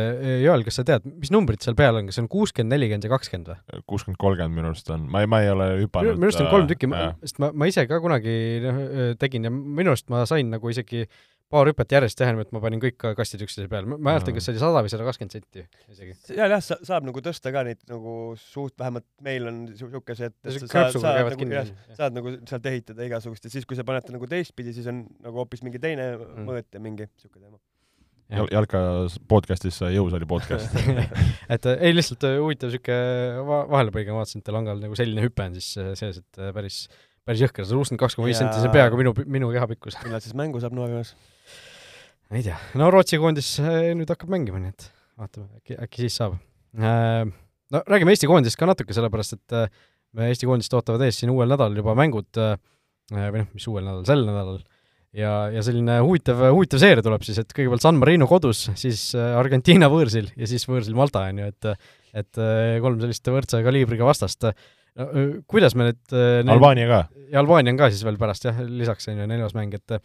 Joel, kas sa tead, mis numbrid seal peal on, kas see on kuuskümmend, nelikümmend ja kakskümmend või? kuuskümmend, kolmkümmend minu arust on, ma ei, ma ei ole hüpanud. minu arust on kolm tükki, sest ma, ma ise ka kunagi noh, tegin ja minu arust ma sain nagu isegi paar hüpet järjest teha, niimoodi ma panin kõik kastid üksteise peale, ma ei mäleta, kas see oli sada või sada kakskümmend senti isegi. seal jah, saab nagu tõsta ka neid nagu suht, vähemalt meil on siukesed, et sa saad, saad nagu, jah, saad nagu sealt ehitada igasugust ja siis, kui sa paned ta nagu teistpidi, siis on nagu hoopis mingi teine mm. mõõt ja mingi siuke teema. Jal-, Jalka podcastis jõusaali podcast et ei, lihtsalt äh, huvitav siuke va vahelepõige, ma vaatasin, et ka nagu selline hüpe on siis äh, sees, et äh, päris, päris jõhker, sada kuuskümmend kaks koma viis senti, see on peaaegu minu, minu keha pikkus. millal siis mängu saab noormees? ma ei tea, no Rootsi koondis äh, nüüd hakkab mängima, nii et vaatame, äkki, äkki siis saab. Äh, no räägime Eesti koondisest ka natuke, sellepärast et äh, Eesti koondist ootavad ees siin uuel nädalal juba mängud või noh, mis uuel nädalal, sel nädalal, ja, ja selline huvitav, huvitav seeria tuleb siis, et kõigepealt San Marino kodus, siis Argentiina võõrsil ja siis võõrsil Malta, on ju, et et kolm sellist võrdse kaliibriga vastast no, kuidas me need Albaania ka? ja Albaania on ka siis veel pärast jah, lisaks on ju neljas mäng, et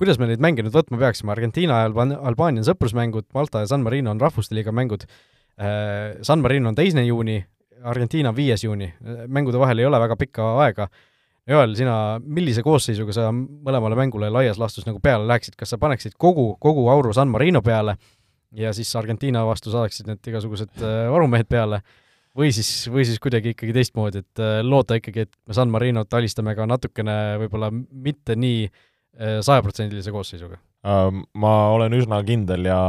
kuidas me neid mänge nüüd võtma peaksime, Argentiina ja Alba-, Albaania on sõprusmängud, Malta ja San Marino on rahvuste liiga mängud, äh, San Marino on teine juuni, Argentiina on viies juuni, mängude vahel ei ole väga pikka aega, Joel, sina, millise koosseisuga sa mõlemale mängule laias laastus nagu peale läheksid, kas sa paneksid kogu, kogu auru San Marino peale ja siis Argentiina vastu saadaksid need igasugused äh, varumehed peale? Või siis, või siis kuidagi ikkagi teistmoodi, et äh, loota ikkagi, et me San Marinot alistame ka natukene võib-olla mitte nii äh, sajaprotsendilise koosseisuga? ma olen üsna kindel ja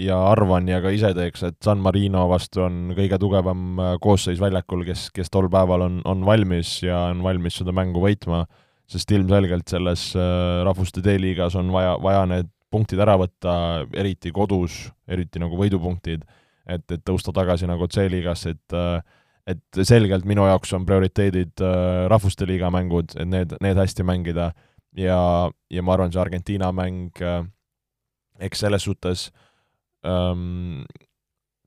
ja arvan ja ka ise teeks, et San Marino vastu on kõige tugevam koosseis väljakul, kes, kes tol päeval on, on valmis ja on valmis seda mängu võitma, sest ilmselgelt selles Rahvuste D-liigas on vaja, vaja need punktid ära võtta, eriti kodus, eriti nagu võidupunktid et, et tõusta tagasi nagu C-liigasse, et et selgelt minu jaoks on prioriteedid äh, Rahvuste Liiga mängud, et need, need hästi mängida ja, ja ma arvan, see Argentiina mäng, äh, eks selles suhtes ähm,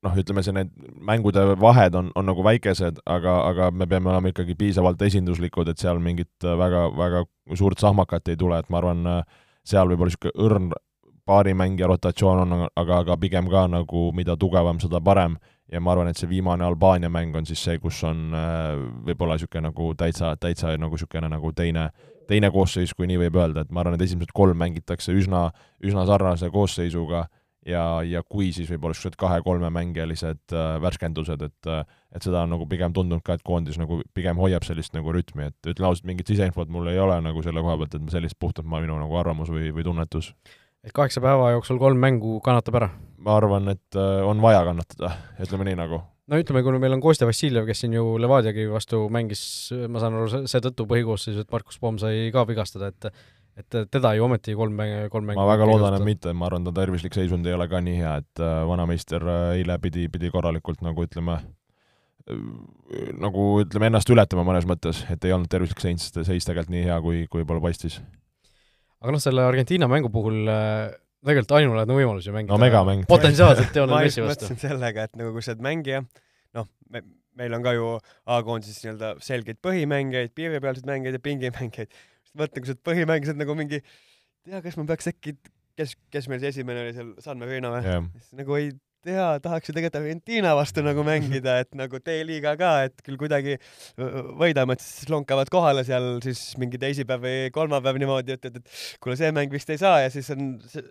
noh, ütleme see, need mängude vahed on, on nagu väikesed, aga, aga me peame olema ikkagi piisavalt esinduslikud, et seal mingit väga, väga suurt sahmakat ei tule, et ma arvan, seal võib olla niisugune õrn paarimängija rotatsioon on, aga, aga pigem ka nagu mida tugevam, seda parem. ja ma arvan, et see viimane Albaania mäng on siis see, kus on äh, võib-olla niisugune nagu täitsa, täitsa nagu niisugune nagu teine, teine koosseis, kui nii võib öelda, et ma arvan, et esimesed kolm mängitakse üsna, üsna sarnase koosseisuga ja, ja kui, siis võib-olla niisugused kahe-kolmemängijalised äh, värskendused, et äh, et seda on nagu pigem tundunud ka, et koondis nagu pigem hoiab sellist nagu rütmi, et ütlen ausalt, mingit siseinfot mul ei ole nagu selle koha pealt, et sellist puhtalt ma, minu nagu arvamus või, või tunnetus et kaheksa päeva jooksul kolm mängu kannatab ära? ma arvan, et äh, on vaja kannatada, ütleme nii nagu. No ütleme, kuna meil on Kostja Vassiljev, kes siin ju Levadiagi vastu mängis, ma saan aru, seetõttu põhikoosseisus, et Markus Poom sai ka vigastada, et et teda ju ometi kolm kolm mängu ma väga loodan, et mitte, ma arvan, ta tervislik seisund ei ole ka nii hea, et äh, vanameister äh, eile pidi, pidi korralikult nagu ütleme, nagu ütleme, ennast ületama mõnes mõttes, et ei olnud tervislik seis, seis tegelikult nii hea, kui, kui võib-olla paistis. Aga noh, selle Argentiina mängu puhul äh, tegelikult ainulaadne võimalus ju mängida no megamäng. potentsiaalselt Lionel Messi vastu. mõtlesin sellega, et nagu kui sa oled mängija, noh, me, meil on ka ju A-koondises nii-öelda selgeid põhimängijaid, piiripealseid mängijaid ja pingimängijaid. mõtle, kui sa oled põhimängija, sa oled nagu mingi, tea, kas ma peaks äkki, kes, kes meil see esimene oli seal, San Marino või yeah.? nagu ei tea, tahaks ju tegelikult Argentiina vastu nagu mängida, et nagu D-liiga ka, et küll kuidagi võidame, et siis lonkavad kohale seal siis mingi teisipäev või kolmapäev niimoodi, et, et, et kuule, see mäng vist ei saa ja siis on see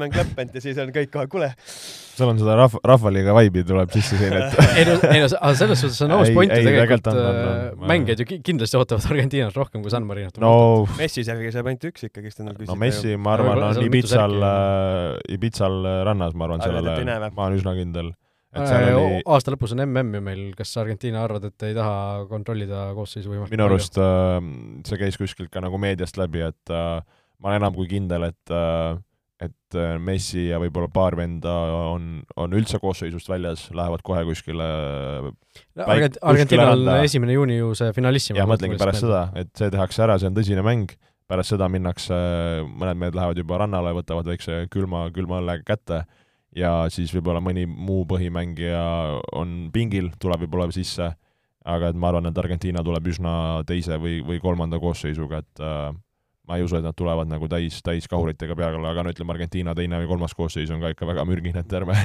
mäng lõppenud ja siis on kõik kohe, kuule. sul on seda rahva, rahvaliiga vibe'i tuleb sisse siin, et ei no, ei no, aga selles suhtes on aus point ju tegelikult, tegelikult äh, mängijad ju kindlasti ootavad Argentiinast rohkem kui San Marinot. no Messi servi saab ainult üks ikkagist endale küsida. no Messi, ma arvan, on Ibitsal, äh, Ibitsal rannas, ma arvan, sellele, ma olen üsna kindel. et seal oli aasta lõpus on MM ju meil, kas Argentiina arvad, et ei taha kontrollida koosseisu võimalikult minu arust äh, see käis kuskilt ka nagu meediast läbi, et äh, ma olen enam kui kindel, et äh, et äh, Messi ja võib-olla paar venda on, on üldse koosseisust väljas, lähevad kohe kuskile no, Argent-, Argentiinal on esimene juuni ju see finalissim. jah, mõtlengi pärast seda, et see tehakse ära, see on tõsine mäng, pärast seda minnakse, mõned mehed lähevad juba rannale, võtavad väikse külma, külma õlle kätte ja siis võib-olla mõni muu põhimängija on pingil, tuleb võib-olla sisse, aga et ma arvan, et Argentiina tuleb üsna teise või, või kolmanda koosseisuga, et äh, ma ei usu, et nad tulevad nagu täis, täis kahuritega peale, aga no ütleme, Argentiina teine või kolmas koosseis on ka ikka väga mürgine, et ärme,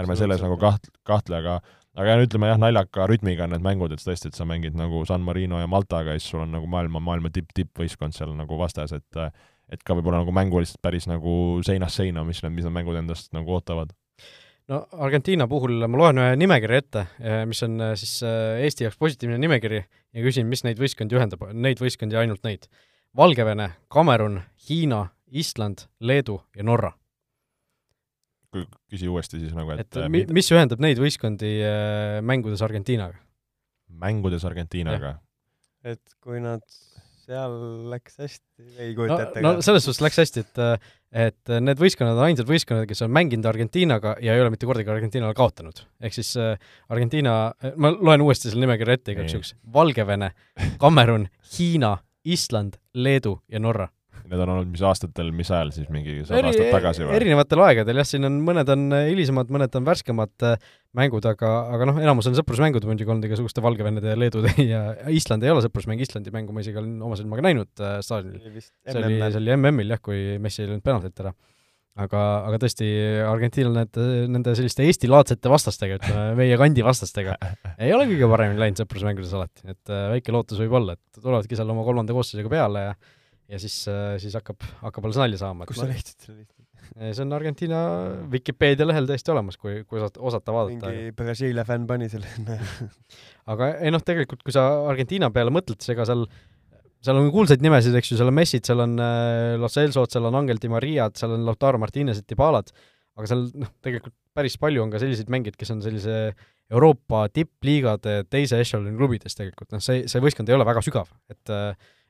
ärme selles nagu kaht-, kahtle, aga aga ütleme jah, naljaka rütmiga need mängud, et tõesti, et sa mängid nagu San Marino ja Maltaga ja siis sul on nagu maailma, maailma tipp, tippvõistkond seal nagu vastas, et et ka võib-olla nagu mänguliselt päris nagu seinast seina, mis need, mis need mängud endast nagu ootavad. No Argentiina puhul ma loen ühe nimekirja ette, mis on siis Eesti jaoks positiivne nimekiri ja küsin, mis neid võistkondi ühendab, neid võistkondi ja ainult neid Valgevene, Kamerun, Hiina, Island, Leedu ja Norra. küsi uuesti siis nagu, et, et äh, mi-, mis ühendab neid võistkondi äh, mängudes Argentiinaga? mängudes Argentiinaga? et kui nad seal läks hästi, ei kujuta ette no, no selles suhtes läks hästi, et äh, et need võistkonnad on ainsad võistkonnad, kes on mänginud Argentiinaga ja ei ole mitte kordagi Argentiinale kaotanud. ehk siis Argentiina, ma loen uuesti selle nimekirja ette igaks juhuks, Valgevene, Kamerun, Hiina, Island, Leedu ja Norra. Need on olnud mis aastatel, mis ajal siis, mingi sada aastat tagasi või? erinevatel aegadel jah, siin on, mõned on hilisemad, mõned on värskemad äh, mängud, aga, aga noh, enamus on sõprusmängud muidugi olnud igasuguste Valgevenede ja Leedude ja Island ei ole sõprusmäng, Islandi mängu ma isegi olen oma silmaga näinud äh, staadionil. see oli, see oli MM-il jah, kui Messi ei löönud penaltit ära aga, aga tõesti, Argentiinal need, nende selliste Eesti-laadsete vastastega, ütleme, meie kandi vastastega, ei ole kõige paremini läinud sõprusmängudes alati, et äh, väike lootus võib olla, et tulevadki seal oma kolmanda koosseisuga peale ja ja siis, siis hakkab, hakkab alles nalja saama. kus sa leidsid selle listi? see on Argentiina Vikipeedia lehel täiesti olemas, kui, kui osata, osata vaadata. mingi Brasiilia fänn pani selle aga ei noh, tegelikult kui sa Argentiina peale mõtled, siis ega seal seal on kuulsaid nimesid, eks ju, seal on Messid, seal on äh, Los Elsod, seal on Angel Di Mariad, seal on Lautaro Martinezid, Dibalad, aga seal noh, tegelikult päris palju on ka selliseid mängijaid, kes on sellise Euroopa tippliigade teise ešeloni klubides tegelikult, noh see, see võistkond ei ole väga sügav, et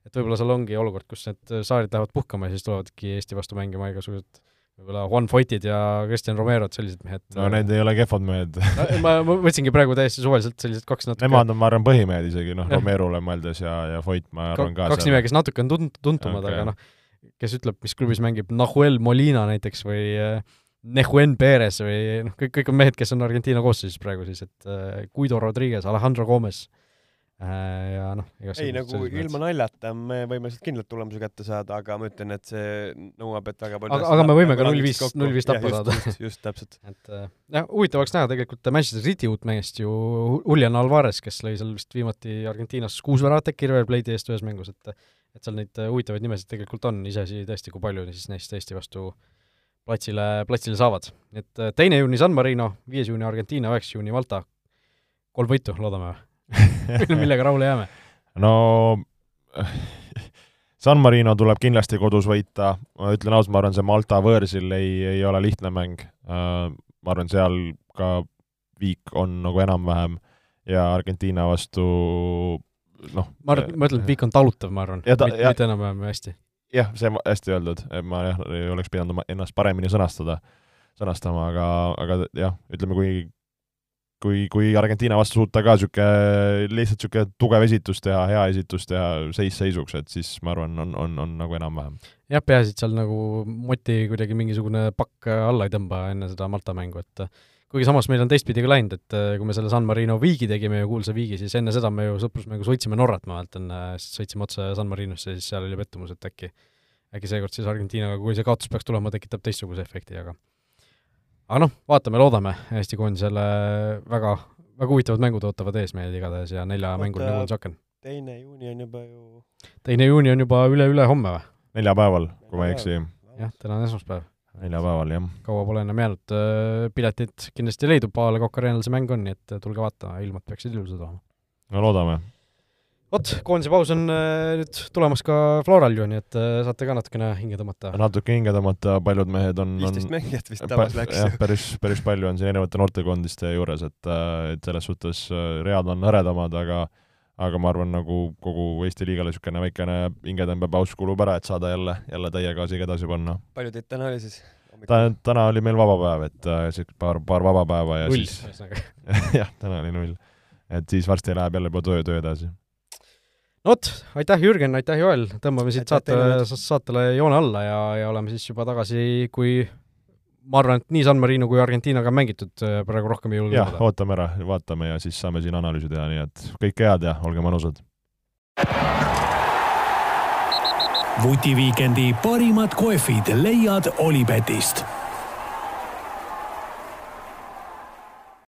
et võib-olla seal ongi olukord, kus need saarid lähevad puhkama ja siis tulevadki Eesti vastu mängima igasugused võib-olla Juan Foytid ja Kristjan Romerod, sellised mehed. no need ei ole kehvad mehed ma, ma võtsingi praegu täiesti suvaliselt sellised kaks natuke Nemad on, ma arvan, põhimehed isegi, noh, Romerole mõeldes ja, ja Foyt, ma arvan ka kaks nime, kes natuke on tunt-, tuntumad okay., aga noh, kes ütleb, mis klubis mängib, Nahuel Molina näiteks või äh, Nehuen Perez või noh, kõik, kõik on mehed, kes on Argentiina koosseisus praegu siis, et äh, Guido Rodriguez, Alejandro Gomez äh, ja noh, ei nagu ilma naljata me võime sealt kindlalt tulemuse kätte saada, aga ma ütlen, et see nõuab, et väga palju aga, aga me võime ka null viis, null viis tappa saada. just, täpselt. et äh, jah, huvitav oleks näha tegelikult Manchester City uut meest ju, Julian Alvarez, kes lõi seal vist viimati Argentiinas kuus väravat äkki River Plate'i eest ühes mängus, et et seal neid huvitavaid nimesid tegelikult on, iseasi tõesti, kui palju siis neist Eesti vastu äh, platsile, platsile saavad. et äh, teine juuni San Marino, viies juuni Argentiina, üheksas juuni Malta, kolm võitu, loodame millega rahule jääme? no San Marino tuleb kindlasti kodus võita, ma ütlen ausalt, ma arvan, see Malta võõrsil ei, ei ole lihtne mäng. Äh, ma arvan, seal ka viik on nagu enam-vähem ja Argentiina vastu noh ma arvan, ma ütlen, et viik on talutav, ma arvan, mitte enam-vähem hästi jah, see on hästi öeldud, et ma jah, ei oleks pidanud oma, ennast paremini sõnastada, sõnastama, aga, aga jah, ütleme, kui kui, kui Argentiina vastu suuta ka niisugune, lihtsalt niisugune tugev esitus teha, hea esitus teha, seis seisuks, et siis ma arvan, on, on, on nagu enam-vähem. jah, peaasi, et seal nagu moti kuidagi mingisugune pakk alla ei tõmba enne seda Malta mängu, et kuigi samas meil on teistpidi ka läinud, et kui me selle San Marino viigi tegime ju, kuulsa viigi, siis enne seda me ju sõprusmängus võitsime Norrat, ma mäletan, sõitsime otse San Marinosse, siis seal oli pettumus, et äkki äkki seekord siis Argentiinaga, kui see kaotus peaks tulema, tekitab teistsuguse efekti, aga aga noh, vaatame, loodame, Eesti koondisele väga, väga huvitavad mängud ootavad ees meid igatahes ja neljamängune koondise aken. teine juuni on juba ju teine juuni on juba üle-ülehomme või? neljapäeval, kui ma ei eksi. jah, täna on esmaspäev neljapäeval, jah. kaua pole enam jäänud, äh, piletid kindlasti leidub, A Le Coq Arena'l see mäng on, nii et tulge vaatama, ilmad peaksid ilusad olema. no loodame. Vot, koondise paus on äh, nüüd tulemas ka Floral ju, nii et saate ka natukene hinge tõmmata. natuke hinge tõmmata, paljud mehed on viisteist mängijat vist tabas läks. jah, päris, päris palju on siin erinevate noortekoondiste juures, et, et selles suhtes read on hõredamad, aga aga ma arvan, nagu kogu Eesti liigale niisugune väikene hingetõmbepaus kulub ära, et saada jälle, jälle täie gaasiga edasi panna. palju teid täna oli siis? ta, täna oli meil vaba päev, et äh, paar, paar vaba päeva ja null, siis jah, täna oli null. et siis varsti läheb jälle juba töö, töö edasi. Vot, aitäh, Jürgen, aitäh, Joel, tõmbame siit saate, saatele joone alla ja, ja oleme siis juba tagasi, kui ma arvan, et nii San Marino kui Argentiinaga on mängitud, äh, praegu rohkem ei julge jah, ootame ära, vaatame ja siis saame siin analüüsi teha, nii et kõike head ja olge mõnusad! vutiviikendi parimad kohvid leiad Olipetist